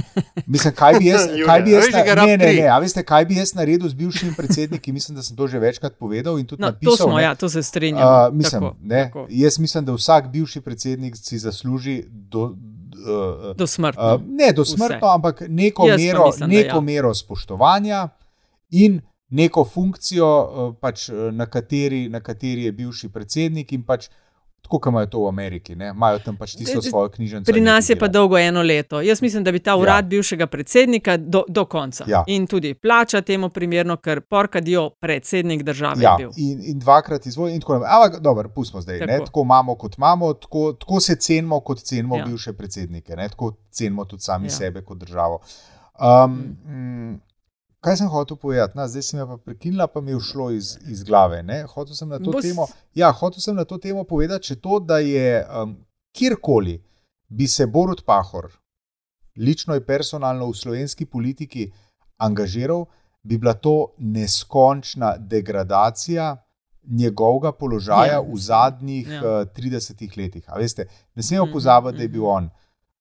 Mislim, kaj bi jaz, kaj bi jaz, na, ne, ne, ne, a veste, kaj bi jaz naredil z bivšimi predsedniki? Mislim, da sem to že večkrat povedal in tudi
No,
napisal.
to smo,
ne.
ja, to se strinjam.
Uh, mislim,
tako,
ne,
tako.
jaz mislim, da vsak bivši predsednik si zasluži do, uh,
Do smrtno.
uh, ne do smrtno, ampak neko,
Jaz
mero,
mislim, da
neko
ja.
mero spoštovanja in neko funkcijo, uh, pač, na, kateri, na kateri je bivši predsednik in pač. Tako kot imajo to v Ameriki, ne? imajo tam pač tisto svojo knjižnico.
Pri nas je pa dolgo eno leto. Jaz mislim, da bi ta urad ja. bivšega predsednika do, do konca.
Ja.
In tudi plača temu primerno, ker porkadijo predsednik države
Ja, in, in dvakrat izvoljen, in tako naprej. Ampak, dobro, pustimo zdaj. Tako. Ne,
Tako.
imamo, kot imamo, tako, tako se cenimo, kot cenimo
Ja.
bivše predsednike, ne, tako cenimo tudi sami
Ja.
ja. sebe kot državo. Um, mm. Kaj sem hotel povedati? Na, zdaj si me pa prekinila, pa mi je ušlo iz, iz glave. Ne? Hotel sem na to
Bo s-
temo. Ja, hotel sem na to temo povedati, če to, da je um, kjerkoli bi se Borut Pahor, lično in personalno v slovenski politiki, angažiral, bi bila to neskončna degradacija njegovega položaja
Ja.
v zadnjih
Ja.
ja. 30 letih. A veste, ne smemo
Mhm,
pozabiti, da je bil
mhm.
on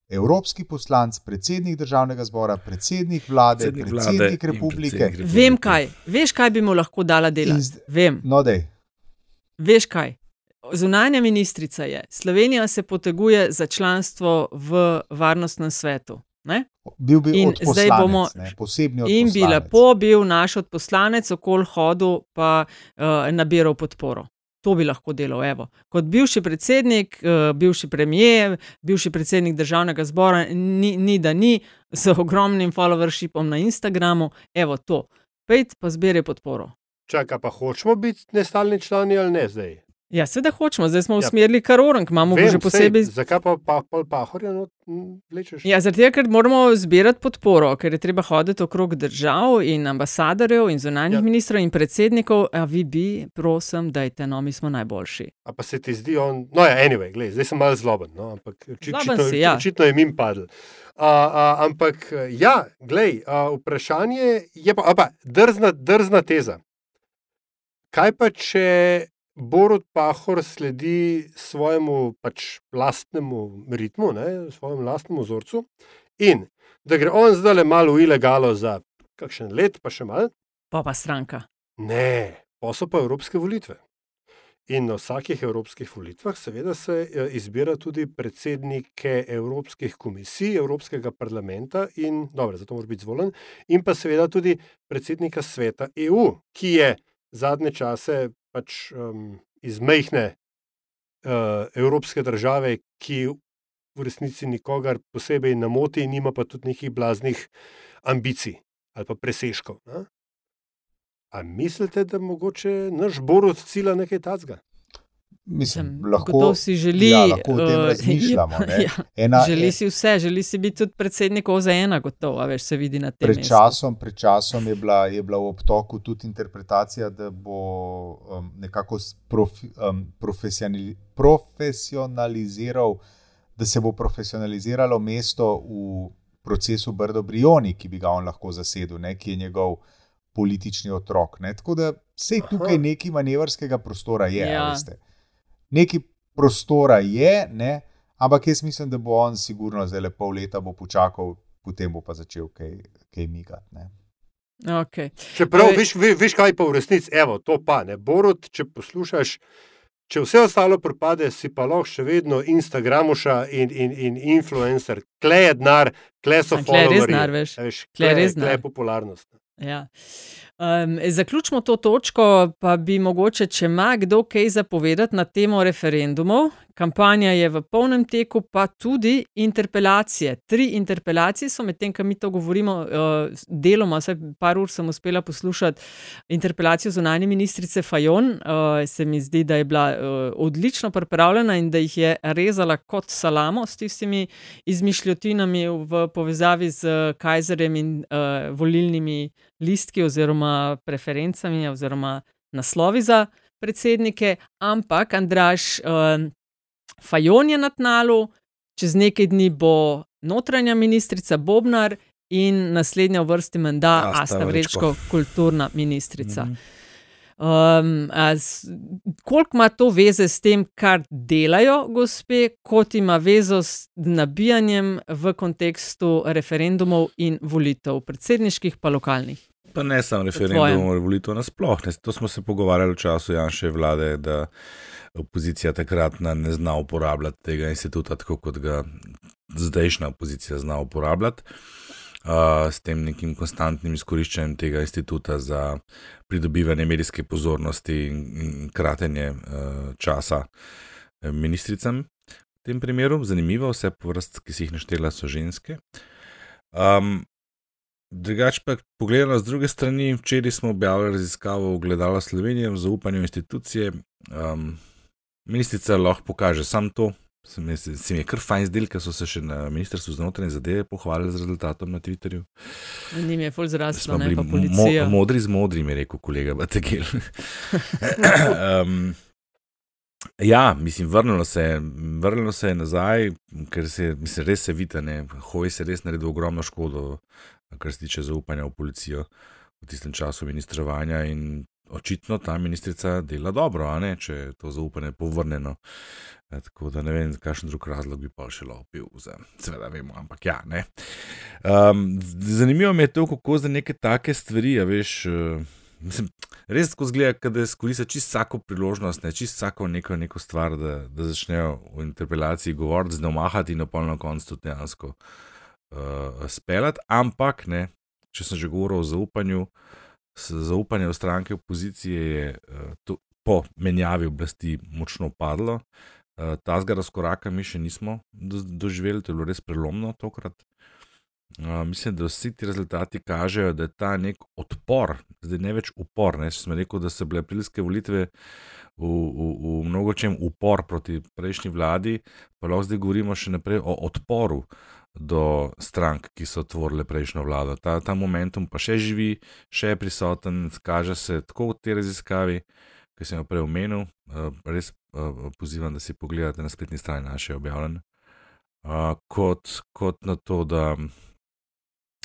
evropski poslanec, predsednik državnega zbora, predsednik vlade,
Predsednik
predsednik,
vlade
predsednik republike.
predsednik republike.
Vem kaj, veš kaj bi mu lahko dala dela.
In zd-
Vem,
No, dej.
veš kaj. Zunanja ministrica je. Slovenija se poteguje za članstvo v varnostnem svetu. Ne?
Bil bi
In
odposlanec,
zdaj bomo-
ne, posebni
In bi lepo bil naš odposlanec, okol hodil, pa uh, nabiral podporo. To bi lahko delal. Evo. Kot bivši predsednik, uh, bivši premijer, bivši predsednik državnega zbora, ni, ni da ni, z ogromnim followershipom na Instagramu, evo to. Pejt pa zberi podporo.
Čakaj, pa hočemo biti nestalni člani ali ne zdaj?
Ja, seveda hočemo, zdaj smo
Ja.
usmerili kar orang, imamo
Vem,
že posebej.
Sej, zakaj pa, pa pol pahorja not, m, vlečeš?
Ja, zaradi tega, ker moramo zbirati podporo, ker je treba hoditi okrog držav in ambasadorjev in zunanjih
Ja.
ja. ministrov in predsednikov. A vi bi, prosim, dajte, no, mi smo najboljši.
A pa se ti zdi on. No, ja, anyway, glej, zdaj sem malo zloben, no, ampak očitno,
si, ja.
očitno je mim padel. A, a, ampak ja, glej, a, vprašanje je pa, a pa drzna, drzna teza. Kaj pa, če Borod Pahor sledi svojemu pač lastnemu ritmu, ne, svojemu lastnemu vzorcu, in da gre on zdaj le malo v ilegalo za kakšen let, pa še malo.
Pa pa stranka.
Ne, pa so pa evropske volitve. In na vsakih evropskih volitvah, seveda, se eh, izbira tudi predsednike evropskih komisij, Evropskega parlamenta, in dobro, zato moraš biti zvoljen, in pa seveda tudi predsednika sveta EU, ki je zadnje čase pač um, iz mehne uh, evropske države, ki v resnici nikogar posebej ne moti, nima pa tudi nekih blaznih ambicij ali pa presežkov. Ne? A mislite, da mogoče naš Borod cilja nekaj tacga?
Mislim, lahko,
kdo si želi,
ja, lahko o tem
eh,
razmišljamo. ne.
ja,
Ena,
želi si vse, želi si biti tudi predsednik OZN, gotovo, veš, se vidi na tem.
Pred
mestu.
časom, pred časom je, bila, je bila v obtoku tudi interpretacija, da bo um, nekako profi, um, profesionali, profesionaliziral, da se bo profesionaliziralo mesto v procesu Brdo Brioni, ki bi ga on lahko zasedel, ne, ki je njegov politični otrok. Ne. Tako da sej tukaj
Aha.
nekaj manevrskega prostora je.
Ja.
Ja. Veste. Nekaj prostora je, ne, ampak jaz mislim, da bo on sigurno zdaj le pol leta bo počakal, potem bo pa začel kaj, kaj migati. ne.
Okay.
Čeprav,
Torej-
veš, ve- veš, kaj pa v resnici, evo, to pa ne. Borod, če poslušaš, če vse ostalo propade, si pa lahko še vedno Instagramuša in, in, in influencer, kle je denar, kle so
A, tule je res denar, veš.
veš,
Tule je res
kle je
denar.
popularnost.
Ja. Um, zaključimo to točko, pa bi mogoče, če ima kdo kaj zapovedati na temo referendumov. Kampanja je v polnem teku, pa tudi interpelacije. Tri interpelacije so, medtem ko mi to govorimo, uh, deloma, vsaj par ur sem uspela poslušati interpelacijo zunanje ministrice Fajon. Uh, se mi zdi, da je bila uh, odlično pripravljena in da jih je rezala kot salamo s tistimi izmišljotinami v povezavi z Kajzerjem in uh, volilnimi listki oziroma preferencami oziroma naslovi za predsednike, ampak Andraš um, Fajon je na tnalu, čez nekaj dni bo notranja ministrica Bobnar in naslednja v vrsti menda
Asta
Asta
Vrečko.
Kulturna ministrica.
Mhm.
Um, a s- koliko ima to veze s tem, kar delajo gospe, kot ima vezo s nabijanjem v kontekstu referendumov in volitev, predsedniških pa lokalnih?
Pa ne samo referendum, volitev nasploh. Ne. To smo se pogovarjali v času Janše vlade, da opozicija takratna ne zna uporabljati tega instituta tako, kot ga zdajšnja opozicija zna uporabljati. Uh, s tem nekim konstantnim izkoriščanjem tega instituta za pridobivanje medijske pozornosti in, in kratenje uh, časa eh, ministricam. V tem primeru zanimivo, vse vrst, ki si jih naštela, so ženske. Um, Drugač pa pogledano z druge strani, včeraj smo objavili raziskavo Gledala Slovenije v zaupanju v institucije. Um, ministrica lahko pokaže sam to. Se mi, se, se mi je kar fajn zdel, ker so se še na ministrstvu za notranje zadeve pohvalili z rezultatom na Twitterju.
Njim je ful
Da
zraslo,
smo
ne pa
mo modri z modrim, je rekel kolega Bategel. um, ja, mislim, vrnilo se, je- vrnilo se je nazaj, ker se, mislim, res se vidi, da hoj se res naredil ogromno škodo, kar se tiče zaupanja v policijo v tistem času ministrovanja. In očitno ta ministrica dela dobro, ne, če je to zaupanje povrnjeno. E, tako da ne vem, kakšen drug razlog bi pa še lopil, seveda vemo, ampak ja. Um, zanimivo mi je to, kako za neke take stvari, a veš. Uh, Mislim, res tako zgleda, da izkoristijo čisto vsako priložnost, ne, čisto vsako neko, neko stvar, da, da začnejo v interpelaciji govoriti, z neomahati in na polno koncu tudi dejansko uh, speljati. Ampak, ne, če sem že govoril o zaupanju, zaupanje v stranke opozicije je uh, to, po menjavi oblasti močno padlo. Uh, Ta zgor razkoraka mi še nismo do, doživeli, to je bilo res prelomno tokrat. Uh, mislim, da vsi ti rezultati kažejo, da je ta nek odpor, zdaj ne več upor. Ne? Če smo rekli, da so bile aprilske volitve v, v, v mnogo čem upor proti prejšnji vladi, pa lahko zdaj govorimo še naprej o odporu do strank, ki so tvorile prejšnjo vlado. Ta, ta momentum pa še živi, še je prisoten, kaže se tako v tej raziskavi, ki sem jo prej omenil. Uh, res uh, pozivam, da si pogledate na spletni strani naše objavljene. Uh, kot, kot na to, da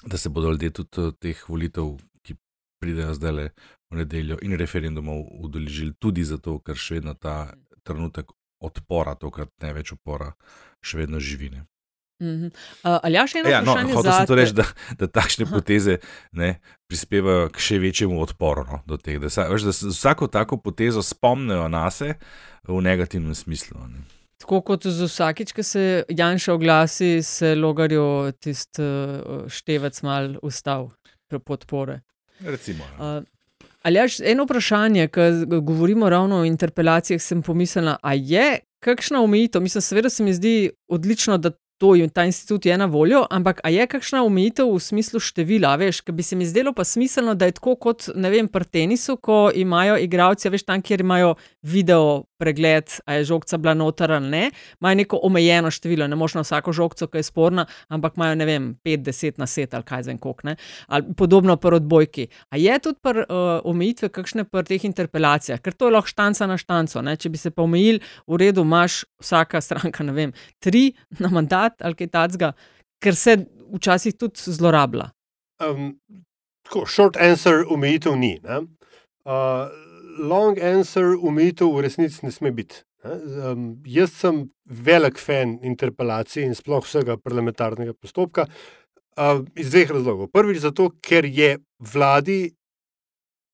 da se bodo ljudje tudi eh, teh volitev, ki pridejo zdaj le v nedeljo, in referendumov udeležili, tudi zato, ker še vedno ta trenutek odpora, tokrat ne več upora, še vedno živine.
-huh. uh, Ali ja, še eno
ja, no,
vprašanje?
Hotel sem to reči, da, da takšne poteze ne, prispevajo k še večjemu odporu no, do teh. Da, veš, da vsako tako potezo spomnijo na sebe v negativnem smislu. Ne.
Tako kot z vsakič, ko se Janša oglasi, se logarju tisti uh, števec mal ustav podpore.
Recimo, ja.
Uh, ali je eno vprašanje, ko govorimo ravno o interpelacijah, sem pomislila, a je kakšna omejitev? Mislim, seveda se mi zdi odlično, da to ta institut je na voljo, ampak je kakšna omejitev v smislu števila, veš, ker bi se mi zdelo pa smiselno, da je tako kot, ne vem, pri tenisu, ko imajo igralci, a veš, tam, kjer imajo video pregled, a je žogca bila noter ali ne, imajo neko omejeno število, ne moš na vsako žogco, ki je sporna, ampak imajo, ne vem, 5-10 na set ali kaj za en kok, ne, ali podobno pri odbojki. A je tudi pri uh, omejitve kakšne pri teh interpelacijah, ker to je lahko štanca na štanco, ne, če bi se pa omejili, v redu, imaš vsaka stranka, ne vem, tri na mandat ali kaj takega, ker se včasih tudi zlorablja.
Um, tako, short answer omejitev ni. ne. Uh, long answer omejitev v resnici ne sme biti. Um, jaz sem velik fan interpelacije in sploh vsega parlamentarnega postopka uh, iz dveh razlogov. Prvič zato, ker je vladi,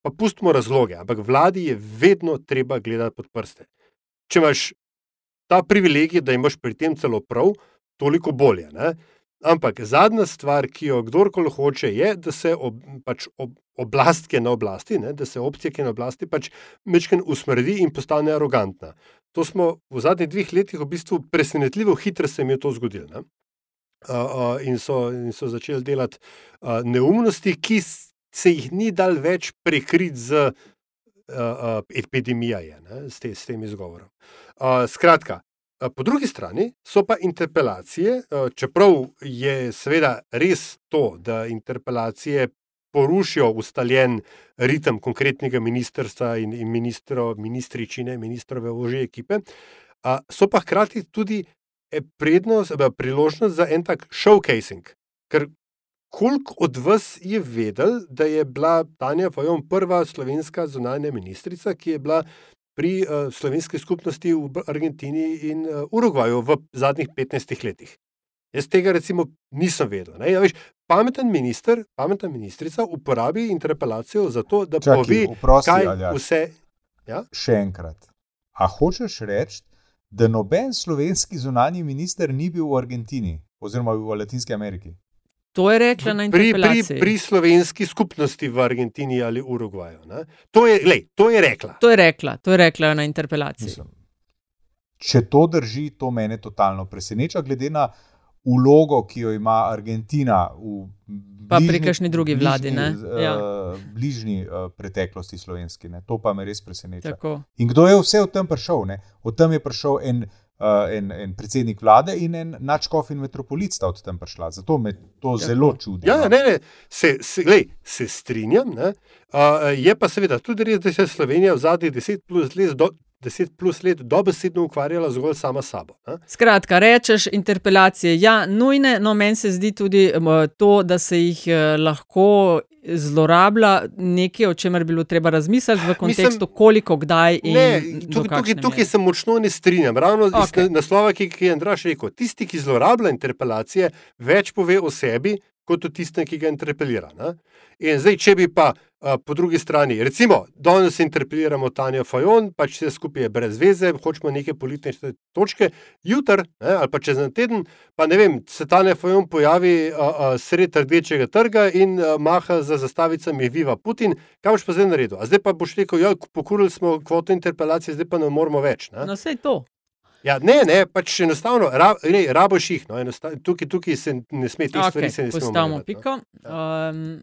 pa pustimo razloge, ampak vladi je vedno treba gledati pod prste. Če imaš ta privilegij, da imaš pri tem celo prav, toliko bolje. Ne? Ampak zadnja stvar, ki jo kdorkoli hoče, je, da se ob, pač ob, oblast, ki je na oblasti, ne, da se opcija, ki je na oblasti, pač mečken usmrdi in postane arogantna. To smo v zadnjih dveh letih v bistvu presenetljivo hitro se jim je to zgodilo. Ne? Uh, uh, in, so, in so začeli delati uh, neumnosti, ki se jih ni dal več prekriti z uh, uh, epidemijo, s, te, s tem izgovorom. Uh, skratka, po drugi strani so pa interpelacije, uh, čeprav je seveda res to, da interpelacije porušijo ustaljen ritem konkretnega ministrstva in, in ministro, ministričine, ministrove ožje ekipe, so pa hkrati tudi eh, prednost, eh, priložnost za en tak showcasing. Ker koliko od vas je vedel, da je bila Tanja Fajon prva slovenska zunanja ministrica, ki je bila pri uh, slovenski skupnosti v Argentini in uh, Urugvaju v zadnjih 15 letih. Jaz tega recimo nisem vedel. Ne? Ja, veš, pameten minister, pametna ministrica uporabi interpelacijo za to, da
Čakaj,
pove,
oprosti,
kaj
Aljaž.
vse. Ja?
Še enkrat. A hočeš reči, da noben slovenski zunani minister ni bil v Argentini oziroma v Latinski Ameriki?
To je rekla na
Pri, pri, pri slovenski skupnosti v Argentini ali Urugvaju. ne. To je, lej, to je rekla.
To je rekla, to je rekla na interpelaciji.
Mislim, če to drži, to mene totalno preseneča, glede na ulogo, ki jo ima Argentina v
Pa pri
bližnji-
kakšni drugi vladi, ne?
bližnji,
Ja.
uh, bližnji uh, preteklosti slovenski. Ne? To pa me res preseneča.
Tako.
In kdo je vse od tam prišel? Ne? Od tam je prišel en, uh, en, en predsednik vlade in en načkov in metropolit sta od tam prišla. Zato me to
Tako.
zelo čudi.
Ja,
no.
ne, ne, se, se, lej, se strinjam. Ne? Uh, je pa seveda tudi res, da se je Slovenija v zadnjih 10 plus let, do, 10 plus let dobesedno ukvarjala zgolj sama sabo. Ne?
Skratka, rečeš interpelacije, ja, nujne, no meni se zdi tudi em, to, da se jih eh, lahko zlorablja nekaj, o čemer bi bilo treba razmisliti v kontekstu,
Mislim,
koliko, kdaj in
Ne, tukaj, tukaj, tukaj se močno ne strinjam. Ravno okay. Iz naslova, ki, ki je Andraš rekel, tisti, ki zlorablja interpelacije, več pove o sebi, kot o tistem, ki ga interpelira. Ne? In zdaj, če bi pa a, po drugi strani, recimo, danes interpeliramo Tanja Fajon, pač vse skupaj je brez veze, hočemo neke politične točke, jutri ali pa čez en teden, pa ne vem, se Tanja Fajon pojavi a, a, sred rdečega trga in a, maha za zastavicami Viva Putin, kaj boš pa zdaj naredil? A zdaj pa boš rekel, ja, pokurili smo kvoto interpelacije, zdaj pa ne moramo več. Ne?
No, vse to.
Ja, ne, ne, pač enostavno, ra, ne, raboš jih. No, tukaj, tukaj se ne sme, teh okay, stvari se ne sme.
Postavimo piko. Um,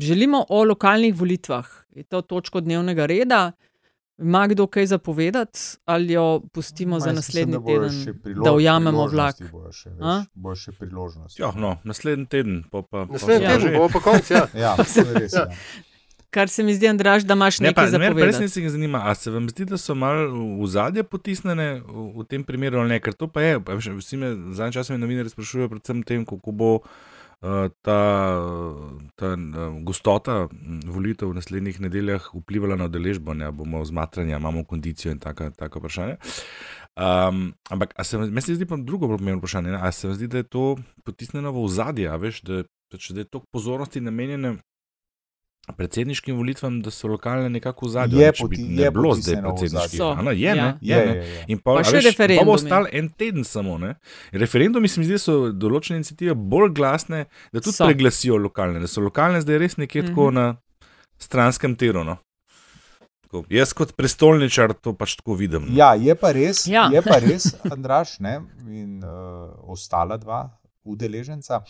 želimo o lokalnih volitvah. Je to točko dnevnega reda? Ima kdo kaj zapovedati, ali jo pustimo za naslednji teden, da ujamemo vlak? A?
Bo še priložnost.
Ja, no, naslednji teden. Pa, pa,
Naslednji
pa,
teden bo pa konc. Ja.
Ja, res. Ja.
Kar se mi zdi, Andraž, da imaš nekaj
ne,
zapovedati.
resnici me zanima, a se vam zdi, da so malo v zadje potisnjene v, v tem primeru ali ne? Ker to pa je, pa veš, vsi me zadnji čas me novinarji sprašujejo predvsem tem, kako bo uh, ta, ta uh, gostota volitev v naslednjih nedeljah vplivala na udeležbo, ne, bomo zmatrani, a imamo kondicijo in taka, taka vprašanja. Um, ampak, a se meni se zdi pa drugo pomembno vprašanje, ne, a se vam zdi, da je to potisnjeno v ozadje, a veš, da, pač, da je toliko pozornosti namenjene predsedniškim volitvam, da so lokalne nekako v zadju.
Je
ne, če bi
poti-
ne
je
bilo zdaj predsedniških.
ozadje.
a ne, Je,
Ja.
ne,
Je,
je, ne.
je, je.
In pa,
Pa
a
še
veš, pa
referendumi.
bo ostal en teden samo. Ne? Referendumi se mi zdi, da so določene inicijative bolj glasne, da tudi
So.
preglasijo lokalne, da so lokalne zdaj res nekje tako
Mhm.
na stranskem tiru. No. Tako, jaz kot prestolničar to pač tako vidim. no.
Ja, je pa res,
Ja.
je pa res Andraš ne, in uh, ostala dva udeleženca.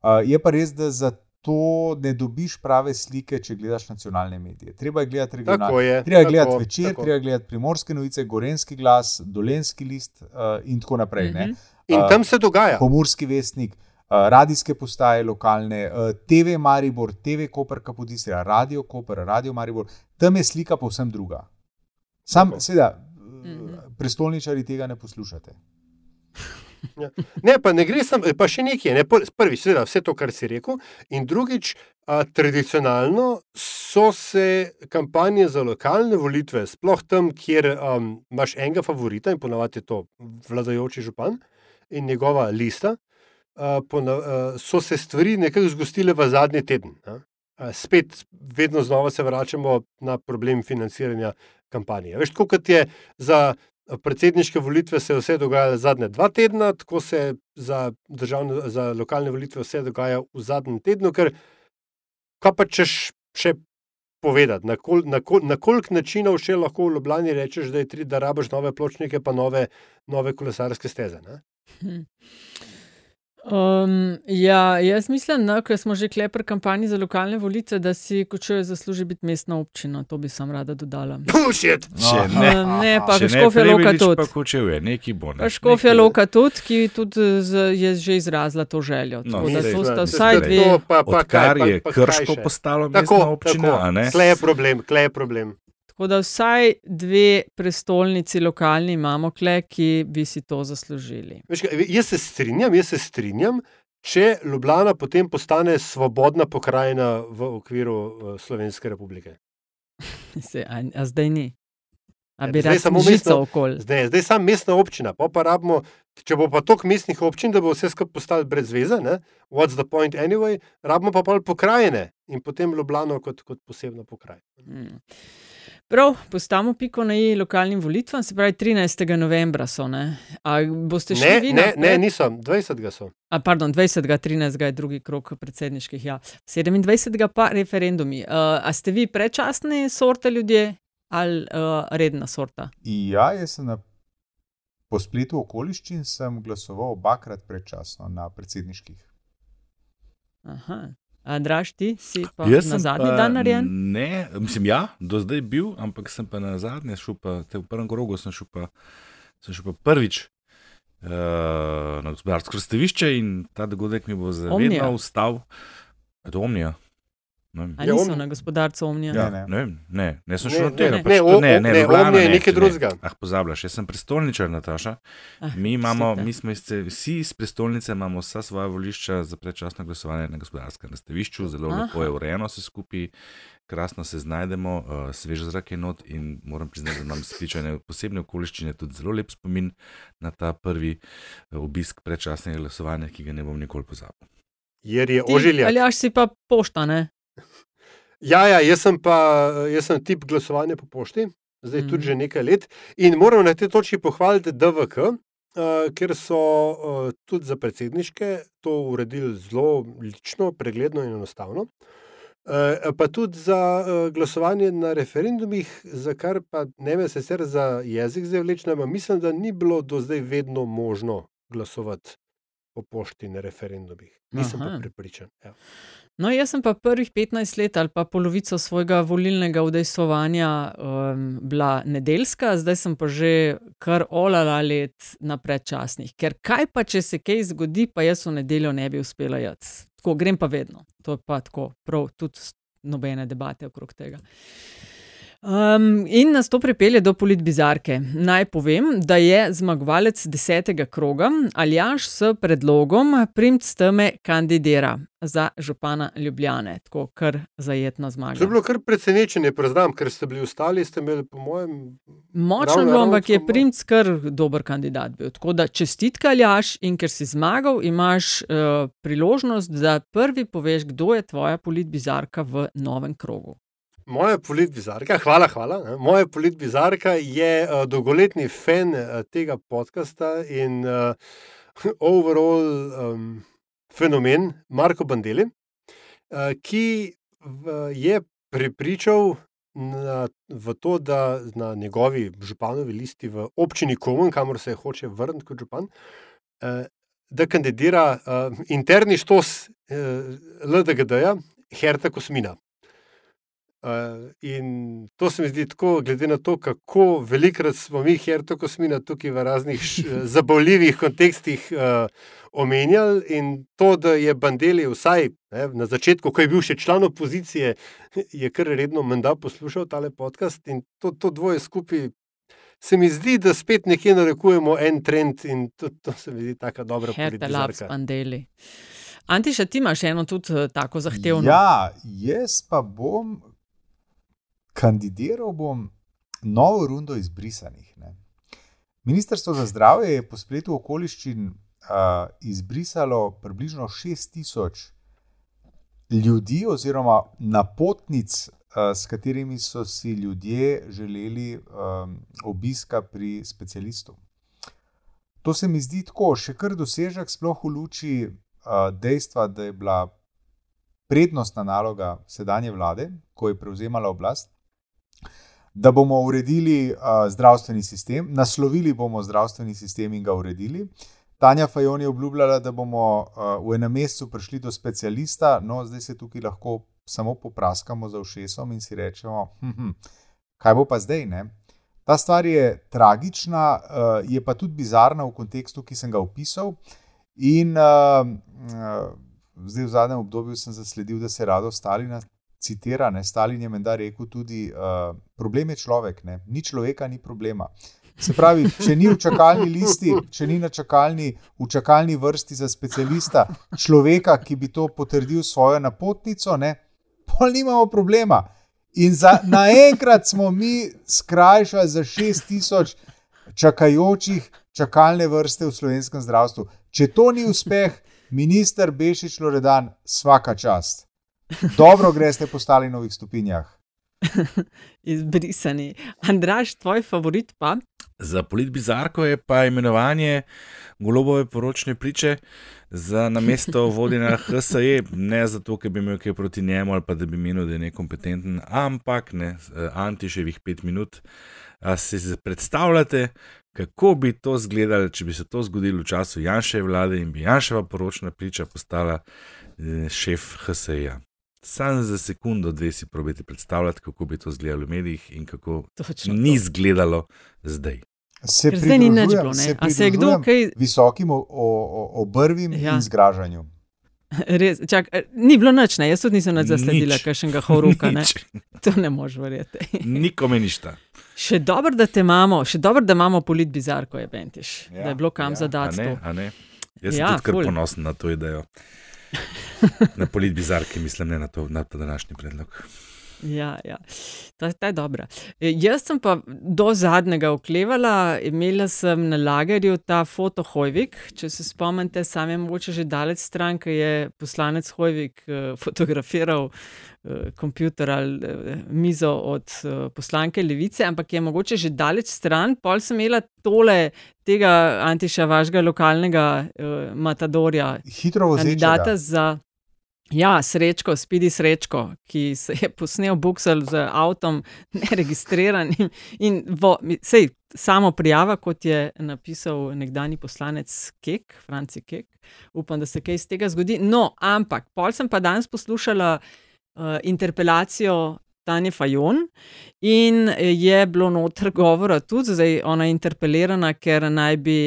Uh, je pa res, da za to ne dobiš prave slike, če gledaš nacionalne medije. Treba je gledati regionalne.
Je.
Treba je
tako,
gledati večer,
tako.
treba je gledati primorske novice, gorenski glas, dolenski list uh, in tako naprej.
Mhm.
Mm
In tam se dogaja.
Pomorski vestnik, uh, radijske postaje lokalne, uh, TV Maribor, TV Koper Kapodistria, Radio Koper, Radio Maribor, tam je slika povsem druga. Sam,
Tako.
seveda,
Mhm.
uh, prestolničari tega ne poslušate.
Ne, pa ne gre samo, pa še nekaj. Ne? Pr- Prvič, seveda, vse to, kar si rekel, in drugič, a, tradicionalno so se kampanje za lokalne volitve, sploh tam, kjer um, imaš enega favorita in ponavadi je to vladajoči župan in njegova lista, a, pona, a, so se stvari nekako zgostile v zadnji teden. Ne? A, Spet, vedno znova se vračamo na problem financiranja kampanje. Veš, kot je za predsedniške volitve se je vse dogajalo zadnje dva tedna, tako se za, državne, za lokalne volitve vse dogaja v zadnjem tednu, ker kaj pa češ še povedati, na, kol, na, kol, na koliko načinov še lahko v Ljubljani rečeš, da, tri- da rabiš nove pločnike, pa nove, nove kolesarske steze. Ne?
Um, ja, jaz mislim, no, ker smo že klepr kampanji za lokalne volitve, da si Kočuje zasluži biti mestna občina. To bi sam rada dodala.
Bullshit!
No.
ne,
Um, ne, pa Škofja Loka tudi.
Pa kočevje, neki bo. Ne.
Pa Škofja Loka tudi, ki tudi z, je že izrazila to željo.
No,
Tako da to sta
saj,
vsaj
saj,
dve.
To pa, pa,
Odkar
kaj,
je
pa, pa, kaj
krško
še?
postalo mestna
Tako,
občina, a ne?
tako. Kle je problem, kle je problem.
Tako da vsaj dve prestolnici lokalni imamo, kle, ki bi si to zaslužili.
Veš, kaj, jaz se strinjam, jaz se strinjam, če Ljubljana potem postane svobodna pokrajina v okviru uh, Slovenske republike.
Se, a, a zdaj ni. A
Ja,
bi
zdaj samo
samo
mestno-
okoli.
Zdaj, zdaj sam mestna občina, pa pa rabimo, če bo pa toliko mestnih občin, da bo vse skupaj postalo brez veze, ne? what's the point anyway, rabimo pa pol pokrajine in potem Ljubljano kot, kot posebno pokrajino.
Mm. Prav, postavimo piko na i lokalnim volitvam, se pravi 13. novembra so. Ne? A boste šli
Ne,
vi
ne,
napred?
ne, niso, 20 so.
A, pardon, 20. 13. je drugi krok predsedniških, ja. 27. pa referendumi. Uh, a ste vi prečasni sorte ljudje ali uh, redna sorta?
Ja, jaz sem na, po spletu okoliščin sem glasoval obakrat predčasno na predsedniških.
Aha. Draž ti si pa
Jaz
na zadnji
pa
dan narejen?
Ne, mislim, ja, do zdaj bil, ampak sem pa na zadnje šel, pa, te v prvem krogu sem šel pa, sem šel pa prvič uh, na gospodarsko razstavišče in ta dogodek mi bo
Omnija.
zavedno ustal. Je to omnija? Ne vem.
A
Ja,
niso
Omni-
na gospodarcu Omnija?
Ja,
Ne, ne, ne, sem
Ne,
šel
ne,
tega.
ne,
pač
ne,
ne,
o-
ne,
ne,
Ljubljana
Omni je
ne,
nekaj
ne.
drugega.
Ah, pozabljaš, jaz sem prestolničar, Nataša.
Ah,
Mi imamo, mi smo iz, vsi iz prestolnice, imamo vsa svoja volišča za predčasno glasovanje na gospodarskem nastavišču, zelo
Aha.
lepo je urejeno vse skupaj, krasno se znajdemo, uh, svež zrak je not in moram priznati, da imam spričane posebne okoliščine, tudi zelo lep spomin na ta prvi eh, obisk predčasnega glasovanja, ki ga ne bom nikoli pozabil.
Jer je
Ti,
ožiljak.
Aljaš si pa pošta, ne?
Ja, ja, jaz sem pa jaz sem tip glasovanja po pošti, zdaj
Mhm.
tudi že nekaj let. In moram na tej točki pohvaliti DVK, uh, ker so uh, tudi za predsedniške to uredili zelo lično, pregledno in enostavno. Uh, pa tudi za uh, glasovanje na referendumih, za kar pa ne me sicer za jezik zdaj vleče, ampak mislim, da ni bilo do zdaj vedno možno glasovati po pošti na referendumih. Nisem
Aha.
pa pripričan. Ja.
No, jaz sem pa prvih 15 let ali pa polovico svojega volilnega udejstvovanja um, bila nedeljska, zdaj sem pa že kar olala let na predčasnih. Ker kaj pa, če se kaj zgodi, pa jaz v nedeljo ne bi uspela jeti. Tako grem pa vedno. To je pa tako, prav tudi nobene debate okrog tega. Um, in nas to pripelje do politbizarke. Naj povem, da je zmagovalec desetega kroga Aljaš s predlogom Primc Teme kandidira za župana Ljubljane. Tako kar zajetna zmaga.
To je bilo kar presenečenje, priznam, ker ste bili ostali, ste imeli, po mojem,
Močno bilo, ampak je. Primc kar dober kandidat bil. Tako da čestitka Aljaš in ker si zmagal, imaš uh, priložnost, da prvi poveš, kdo je tvoja politbizarka v novem krogu.
Moja politbizarka, hvala, hvala. Moja politbizarka je uh, dolgoletni fan uh, tega podcasta in uh, overall um, fenomen Marko Bandeli, uh, ki v, je prepričal na, v to, da na njegovi županovi listi v občini Komen, kamor se hoče vrniti kot župan, uh, da kandidira uh, interni štos uh, LDGD-ja Herta Kosmina. Uh, in to se mi zdi tako, glede na to, kako velikokrat smo mi, Herto Kosmina, tukaj v raznih š- zabavljivih kontekstih uh, omenjali, in to, da je Bandeli vsaj ne, na začetku, ko je bil še član opozicije, je kar redno menda poslušal tale podcast in to, to dvoje skupaj. Se mi zdi, da spet nekje narekujemo en trend, in to, to se mi zdi tako dobra.
Pandeli. Antiša, ti imaš eno tudi eh, tako zahtevno.
Ja, jaz pa bom kandidiral bom novo rundo izbrisanih. Ne. Ministrstvo za zdravje je po spletu okoliščin uh, izbrisalo približno 6000 ljudi oziroma napotnic, uh, s katerimi so si ljudje želeli um, obiska pri specialistu. To se mi zdi tako, še kar dosežek, sploh v luči uh, dejstva, da je bila prednostna naloga sedanje vlade, ko je prevzemala oblast, da bomo uredili uh, zdravstveni sistem, naslovili bomo zdravstveni sistem in ga uredili. Tanja Fajon je obljubljala, da bomo uh, v enem mesecu prišli do specialista, no zdaj se tukaj lahko samo popraskamo za ušesom in si rečemo, hm, hm, kaj bo pa zdaj. Ne? Ta stvar je tragična, uh, je pa tudi bizarna v kontekstu, ki sem ga opisal. In uh, uh, zdaj v zadnjem obdobju sem zasledil, da se rado Stalina citira. Ne? Stalin je menda rekel tudi: uh, problem je človek, ne? ni človeka, ni problema. Se pravi, če ni v čakalni listi, če ni na čakalni, v čakalni vrsti za specialista človeka, ki bi to potrdil svojo napotnico, ne, pol nimamo problema. In za, naenkrat smo mi skrajšali za 6000 čakajočih čakalne vrste v slovenskem zdravstvu. Če to ni uspeh, minister Bešič Loredan, svaka čast. Dobro greste po Stalinovih stopinjah.
Izbrisani. Andraš, tvoj favorit pa?
Za politbizarko je pa imenovanje golobove poročne priče za namesto vodjenja HSE, ne zato, ker bi imel kaj proti njemu ali pa da bi menil, da je nekompetenten, ampak ne, eh, Antiševih pet minut. A si predstavljate, kako bi to izgledalo, če bi se to zgodilo v času Janševe vlade in bi Janševa poročna priča postala eh, šef HSE-ja. Sam za sekundo, dve si probejte predstavljati, kako bi to izgledalo v medijih in kako
Točno
ni
to.
izgledalo zdaj.
Se
zdaj ni nič bilo, ne?
se
A se je kdo kaj-
Visokim o- o- obrvim
Ja.
in zgražanju.
Res, čak, eh, ni bilo noč, ne? jaz tudi nisem nič zasledila,
Nič.
kakšnega horuka. ne.
Nič.
To ne moš verjeti.
Nikome ništa.
Še dobro, da te imamo, še dobro, da imamo polit bizar, ko je Bentiš, ja, da je bilo kam
ja,
ja,
A
zadati
ne,
to.
a ne? Jaz sem
Ja,
tudi kar
ful.
ponosen na to idejo. Na polit bizarki, mislim, ne na to, na ta današnji predlog.
Ja, ja. Ta, ta je dobra. E, Jaz sem pa do zadnjega oklevala, imela sem na lagerju ta foto Hojvik. Če se spomnite, sam je mogoče že daleč stran, ki je poslanec Hojvik eh, fotografiral eh, kompjuter ali eh, mizo od eh, poslanke Levice, ampak je mogoče že daleč stran. Pol sem imela tole tega Antiša, vašega lokalnega eh, matadorja,
Hitro
kandidata za. Ja, srečko, spidi srečko, ki se je posnel buksel z avtom, neregistriranim. In vo, sej, samo prijava, kot je napisal nekdani poslanec Kek, Franci Kek. Upam, da se kaj iz tega zgodi. No, ampak pol sem pa danes poslušala uh, interpelacijo Tanja Fajon in je bilo noter govora tudi, zdaj ona je interpelirana, ker naj bi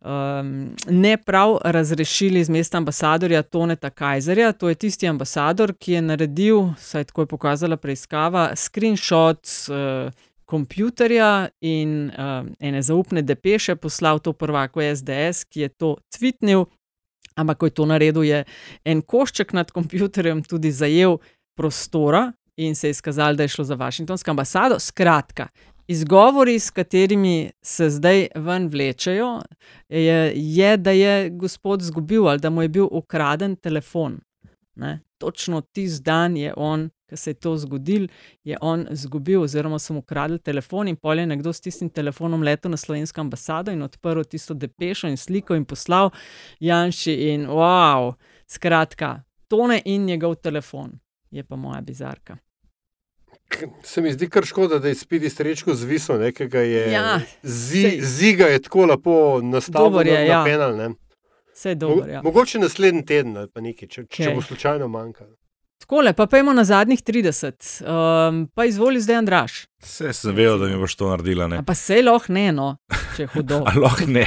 um, ne prav razrešili z mesta ambasadorja Toneta Kajzerja. To je tisti ambasador, ki je naredil, saj tako je pokazala preiskava, screenshot. Uh, Kompjuterja in uh, ene zaupne depeše poslal to prvako SDS, ki je to tvitnil, ampak ko je to naredil, je en košček nad kompjuterjem tudi zajel prostora in se je izkazalo, da je šlo za Washingtonsko ambasado. Skratka, izgovori, s katerimi se zdaj ven vlečejo, je, je da je gospod izgubil ali da mu je bil ukraden telefon. Ne? Točno tisti dan je on, ki se je to zgodil, je on izgubil, oziroma so mu ukradli telefon, in pol je nekdo s tistim telefonom letel na slovensko ambasado in odprl tisto depešo in sliko in poslal Janši. In wow, skratka, tone in njegov telefon je pa moja bizarka.
Se mi zdi kar škoda, da je spidi srečko zvisel, nekega je.
Ja,
zi,
sej.
ziga je tako lepo nastavljen
Dober je,
na,
ja.
na penal. Ne?
Vse je
Mo,
dobro. Ja.
mogoče naslednji teden ali pa nekaj, če, če
Okej.
bo slučajno manjkalo.
Tako, pa pojmo na zadnjih 30. Um, pa izvoli zdaj, Andraš.
Vse sem vedel, da mi boš to naredila. Ne?
A pa se lahko ne, no, če je hudo.
A lahko ne.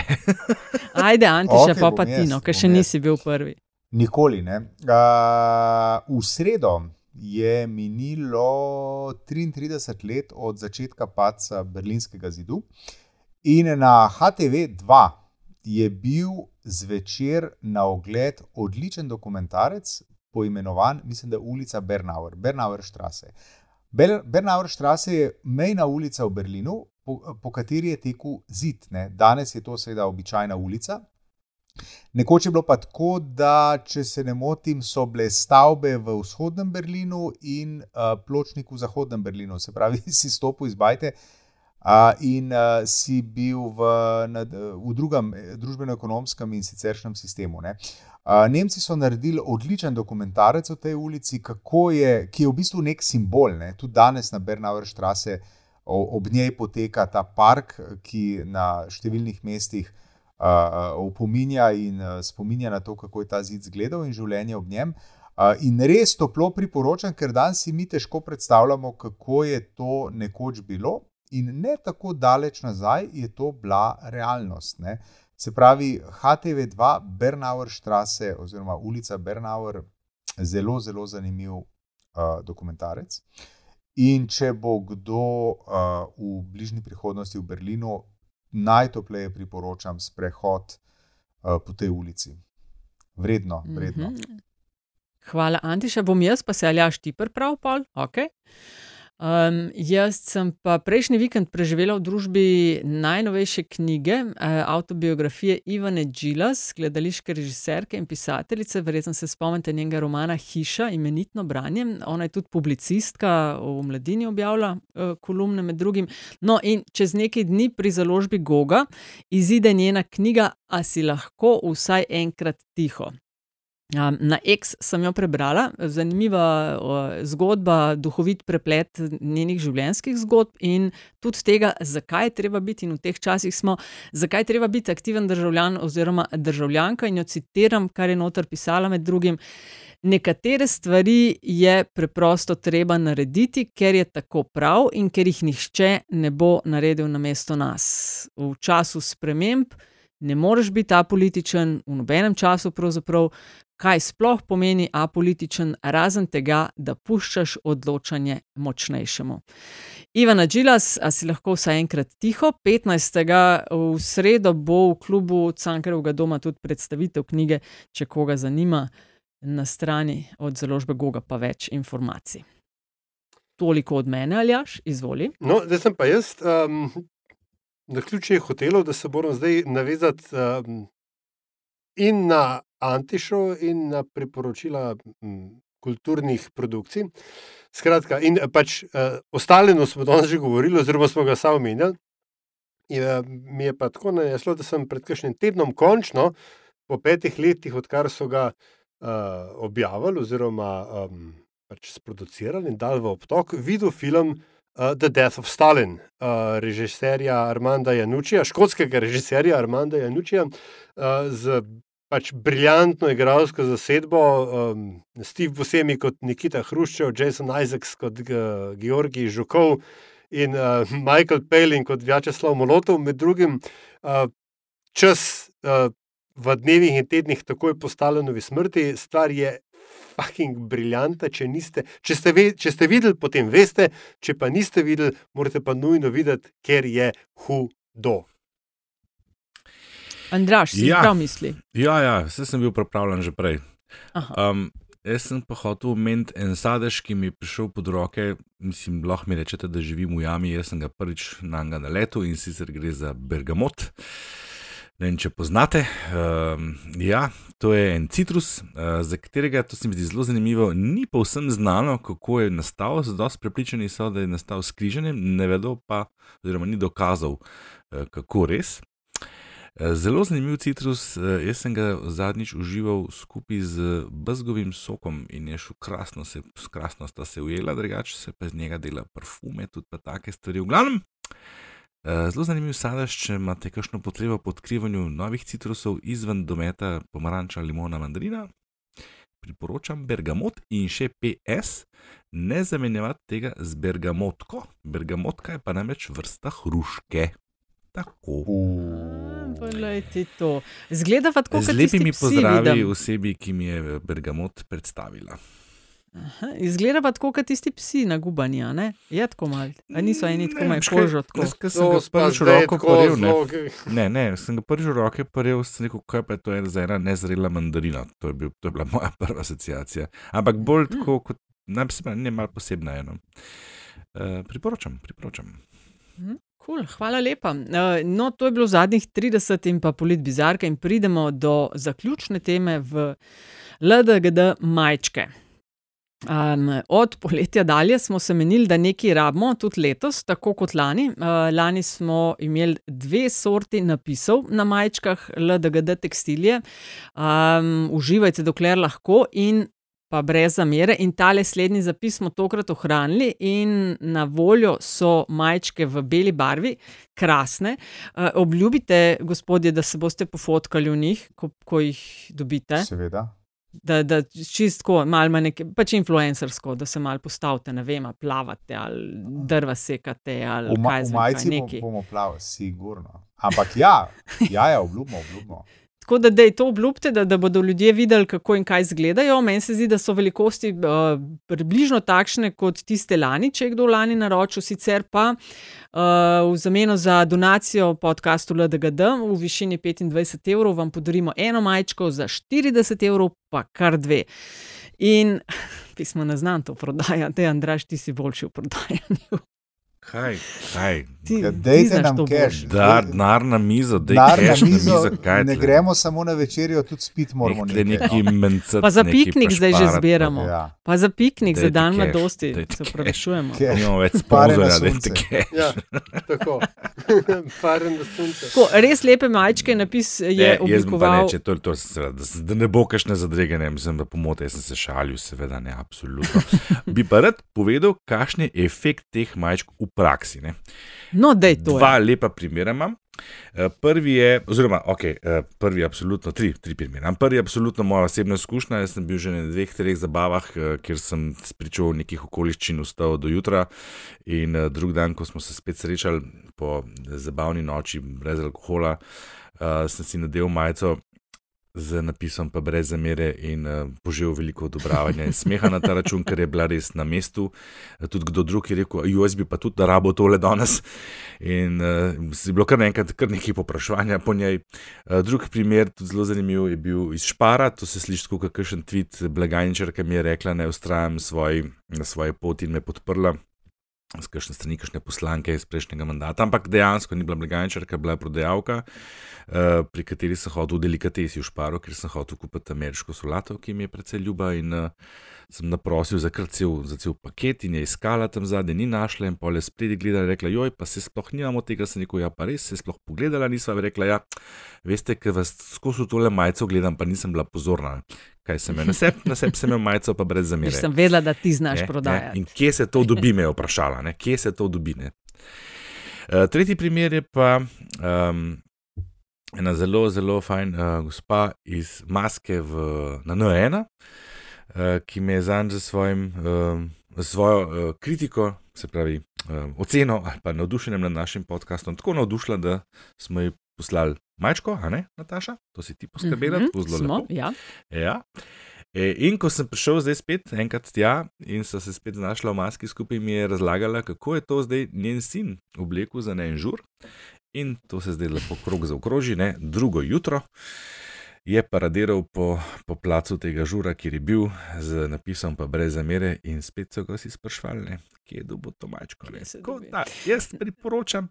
Ajde, Antiša,
Okej,
pa pa Tino, ker še
jaz.
nisi bil prvi.
Nikoli ne. Uh, v sredo je minilo 33 let od začetka padca Berlinskega zidu, in na HTV2 je bil zvečer na ogled odličen dokumentarec, poimenovan, mislim, da je ulica Bernauer, Bernauer Strasse. Ber- Bernauer Strasse je mejna ulica v Berlinu, po, po kateri je tekel zid. Ne. Danes je to seveda običajna ulica. Nekoč je bilo pa tako, da če se ne motim, so bile stavbe v vzhodnem Berlinu in uh, pločnik v zahodnem Berlinu, se pravi, si stopil iz Bajte uh, in uh, si bil v, na, v drugem eh, družbeno-ekonomskem in siceršnjem sistemu. Ne. Uh, Nemci so naredili odličen dokumentarec o tej ulici, je, ki je v bistvu nek simbol. Ne. Tudi danes na Bernauer Strasse o- ob njej poteka ta park, ki na številnih mestih uh, opominja in uh, spominja na to, kako je ta zid izgledal in življenje ob njem. Uh, in res toplo priporočam, ker danes si mi težko predstavljamo, kako je to nekoč bilo, in ne tako daleč nazaj je to bila realnost. Ne? Se pravi, HTV2, Bernauer Strasse oziroma ulica Bernauer, zelo, zelo zanimiv uh, dokumentarec. In če bo kdo uh, v bližnji prihodnosti v Berlinu, najtopleje priporočam sprehod uh, po tej ulici. Vredno, vredno.
Mhm. Hvala, Antiša. Bom jaz, pa se aljaš ti prav, pol. Okay. Um, jaz sem pa prejšnji vikend preživela v družbi najnovejše knjige, uh, autobiografije Ivane Džilas, gledališke režiserke in pisateljice. Verjetno se spomnite njenega romana Hiša, imenitno branje. Ona je tudi publicistka, v mladini objavlja uh, kolumne med drugim. No, in čez nekaj dni pri založbi Goga izide njena knjiga A si lahko vsaj enkrat tiho. Um, na X sem jo prebrala, zanimiva uh, zgodba, duhovit preplet njenih življenjskih zgodb in tudi tega, zakaj je treba biti, in v teh časih smo, zakaj je treba biti aktiven državljan oziroma državljanka. In jo citiram, kar je noter pisala med drugim. Nekatere stvari je preprosto treba narediti, ker je tako prav in ker jih nihče ne bo naredil namesto nas. V času sprememb ne moreš biti apolitičen v nobenem času, pravzaprav, kaj sploh pomeni apolitičen, razen tega, da puščaš odločanje močnejšemu. Ivana Džilas, a si lahko vsaj enkrat tiho, 15. v sredo bo v klubu Cankarevega doma tudi predstavitev knjige, če koga zanima, na strani od založbe Goga pa več informacij. Toliko od mene, Aljaš, izvoli.
No, zdaj sem pa jaz. Um, na ključe je hotelo, da se moram zdaj navezati um, in na Antišo, in na priporočila kulturnih produkcij. Skratka, in pač uh, ostaleno smo danes že govorili, oziroma smo ga samo omenjali. Je, mi je pa tako najeslo, da sem pred kakšnim tednom končno, po petih letih, odkar so ga uh, objavili, oziroma um, pač sproducirali in dal v obtok, videl film uh, The Death of Stalin, uh, režiserja Armanda Janučija, škotskega režiserja Armanda Janučija, uh, z pač briljantno igralsko zasedbo, um, Steve Buscemi kot Nikita Hruščev, Jason Isaacs kot uh, Georgij Žukov in uh, Michael Palin kot Vjačeslav Molotov, med drugim. Uh, čas uh, v dnevih in tednih takoj po Stalinovi smrti, stvar je fucking briljanta. Če, niste, če, ste ve, če ste videli, potem veste, če pa niste videli, morate pa nujno videti, ker je hudo.
Andraš, si
Ja.
prav misli.
Ja, ja, vse sem bil pripravljen že prej. Um, jaz sem pa hotel omeniti en sadež, ki mi je prišel pod roke. Mislim, lahko mi rečete, da živim v jami. Jaz sem ga prvič na njega naletel in sicer gre za bergamot. Ne vem, če poznate. Um, ja, to je en citrus, uh, za katerega, to se mi zdi zelo zanimivo, ni povsem znano, kako je nastal. Zelo prepričani so, da je nastal s križanjem, ne vedo pa, oziroma ni dokazal, uh, kako res. Eh, Zelo zanimiv citrus, eh, jaz sem ga zadnjič užival skupaj z bezgovim sokom in je šel krasno, se, krasno sta se ujela, drugače se pa iz njega dela parfume, tudi pa take stvari. V glavnem, eh, zelo zanimiv sadež, če imate kakšno potrebo po odkrivanju novih citrusov izven dometa pomaranča, limona, mandarina. Priporočam bergamot in še PS, ne zamenjavati tega z bergamotko. Bergamotka je pa namreč vrsta hruške. Tako.
Poglej ti to. Zgleda pa tako,
Z
kot
lepimi
tisti psi,
pozdravi
vidim.
osebi, ki mi je bergamot predstavila.
Aha, Izgleda pa tako, kot tisti psi na gubanju, a ne? Je tako malo. A niso eni tako malo
veš kaj,
kožo tako.
jaz, ko sem ga prvič v roko poril, ne. Ne, ne, sem ga prvič v roke poril, sem rekel, kaj pa je to ena za ena nezrela mandarina. To je, bil, to je bila moja prva asociacija. Ampak bolj
Hm.
tako, kot naj bi se pravi, ne malo posebna eno. Uh, priporočam, priporočam.
Cool, hvala lepa. Eh, No, to je bilo zadnjih 30 in pa polit bizarka, in pridemo do zaključne teme v LDGD majčke. Um, od poletja dalje smo se menili, da nekaj rabimo, tudi letos, tako kot lani. Uh, lani smo imeli dve sorti napisov na majčkah LDGD tekstilije. Um, uživajte, dokler lahko, in pa brez zamere. In tale slednji zapis smo tokrat ohranili, in na voljo so majčke v beli barvi, krasne. Uh, obljubite, gospodje, da se boste pofotkali v njih, ko, ko jih dobite.
Seveda.
Da, da čistko, malo ima nekaj, pač influencersko, da se malo postavite, ne vem, plavate ali drva sekate ali
V, ma, v
znam, kaj
majici bom,
neki.
bomo plavali, sigurno. Ampak ja, ja, ja obljubimo, obljubimo.
Tako da, da je to obljubite, da, da bodo ljudje videli, kako in kaj izgledajo. Meni se zdi, da so velikosti uh, približno takšne kot tiste lani, če je kdo lani naročil, sicer pa uh, v zameno za donacijo podkastu LDGD v višini 25 evrov vam podarimo eno majčko, za 40 evrov pa kar dve. In pismo ne znam to prodajati, Andraš, ti si boljši v prodajanju.
Kaj, kaj?
Ti,
Ja,
ti
dejte
znaš
nam
to bolje.
Dar, denar na mizo, da je
Denar na mizo,
kaj
ne
tle?
gremo samo na večerjo, tudi spiti moramo
Nekaj,
nekaj.
neki
no.
mencet,
Pa za piknik zdaj že
pa-
zbiramo.
Ja.
Pa za piknik, za
Dajte
dan mladosti, se upravičujemo.
Nimamo več sponzorja, da je cash.
Ja, tako.
Tako, res lepe majčke, napis je
Ne, pa
oblikoval.
reče, to, to, seveda, da, da ne bo kakšne zadrege, ne mislim, da pomote, jaz sem se šalil, seveda ne, absolutno. Bi pa rad povedal, kakšen je efekt teh majčk v praksi. Ne.
No, da je to.
Dva
je.
lepa primera imam. Eh, Prvi je, oziroma, ok, eh, prvi je absolutno tri, tri primere. Prvi je absolutno moja osebna izkušnja. Jaz sem bil že na dveh, treh zabavah, eh, kjer sem spričal nekih okoliščin, vstal do jutra. In eh, drug dan, ko smo se spet srečali po zabavni noči, brez alkohola, sem si nadel majico z napisom pa brez zamere in uh, požel veliko odobravanja in smeha na ta račun, ker je bila res na mestu. Tudi kdo drug je rekel, bi pa tudi rabo tole danes. In uh, je bilo kar naenkrat kar nekaj popraševanja po njej. Uh, drug primer, tudi zelo zanimiv, je bil iz Špara, to se sliši kot kakšen tweet blagajničarka mi je rekla, naj ustrajam svoj, na svoji poti in me podprla. Z kakšne strani, kakšne poslanke iz prejšnjega mandata, ampak dejansko ni bila blagajničarka, bila je prodajalka, uh, pri kateri sem hodil v delikatesi v Šparu, ker sem hotel kupiti ameriško solato, ki mi je precej ljuba. In uh, sem naprosil za kar cel, za cel paket in je iskala tam zadnji, ni našla in pole spredi gledala in rekla: Joj, pa se sploh nimamo tega, sem rekel: Ja, pa res se sploh pogledala, nisva rekla: Ja, veste, ker vas skozi tole majico gledam, pa nisem bila pozorna. Kaj sem imel na sebi, na sebi sem imel majico, pa brez zamere.
Sem vedela, da ti znaš
Ne,
prodajati.
ne, In kje se to dobi, me je vprašala, ne? kje se to dobi. Ne? Uh, tretji primer je pa um, ena zelo, zelo fajn uh, gospa iz Maske v, na N1, uh, ki me je zanj za svojim, svojo uh, kritiko, se pravi oceno ali pa navdušenjem nad našim podkastom, tako navdušila, da smo ji poslali majčko, a ne, Nataša? To si ti poskrbela,
Mhm,
tako zelo
smo,
lepo.
ja.
Ja. E, in ko sem prišel zdaj spet enkrat tja in so se spet znašla v maski skupaj, mi je razlagala, kako je to zdaj njen sin oblekel za en žur. In to se zdaj lepo krog zaokroži, ne? drugo jutro je paradiral po, po placu tega žura, kjer je bil z napisom pa brez zamere in spet so ga vsi sprašvali, kje je dobil to mačko. da, Jaz priporočam,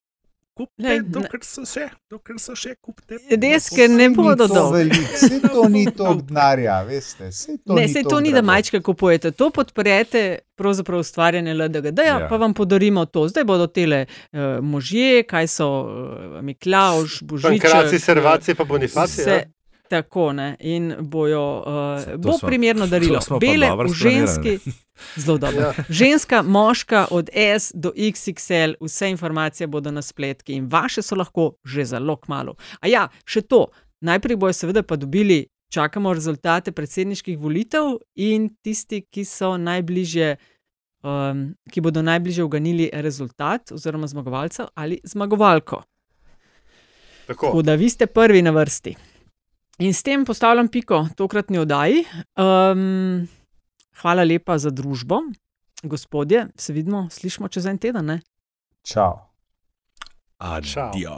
kupite,
Lej, ne-
dokler so še, dokler so še, kupite.
Res, ker ne bodo
to veliko, Saj to ni toliko denarja, veste. Saj to
Ne,
ni
sej to
toliko
ni, da majčke kupujete, to podprete pravzaprav ustvarjanje LDGD, ja.
Ja.
pa vam podarimo to. Zdaj bodo tele uh, možje, kaj so uh, Miklauš, Božič.
Pankraci, servaci, pa bonifaci.
Tako ne. In bojo, uh, bo
smo-
primerno darilo. Bele ženski. Zelo dobro.
Ja.
Ženska, moška, od S do XXL, vse informacije bodo na spletki in vaše so lahko že zelo kmalo. A ja, še to. Najprej bojo seveda pa dobili, čakamo rezultate predsedniških volitev in tisti, ki so najbližje. Um, ki bodo najbližje uganili rezultat, oziroma zmagovalca ali zmagovalko.
Tako.
Tako da vi ste prvi na vrsti. In s tem postavljam piko tokratni oddaji. Um, hvala lepa za družbo, gospodje. Se vidimo, slišimo čez en teden. Ne?
Čau.
Adijo.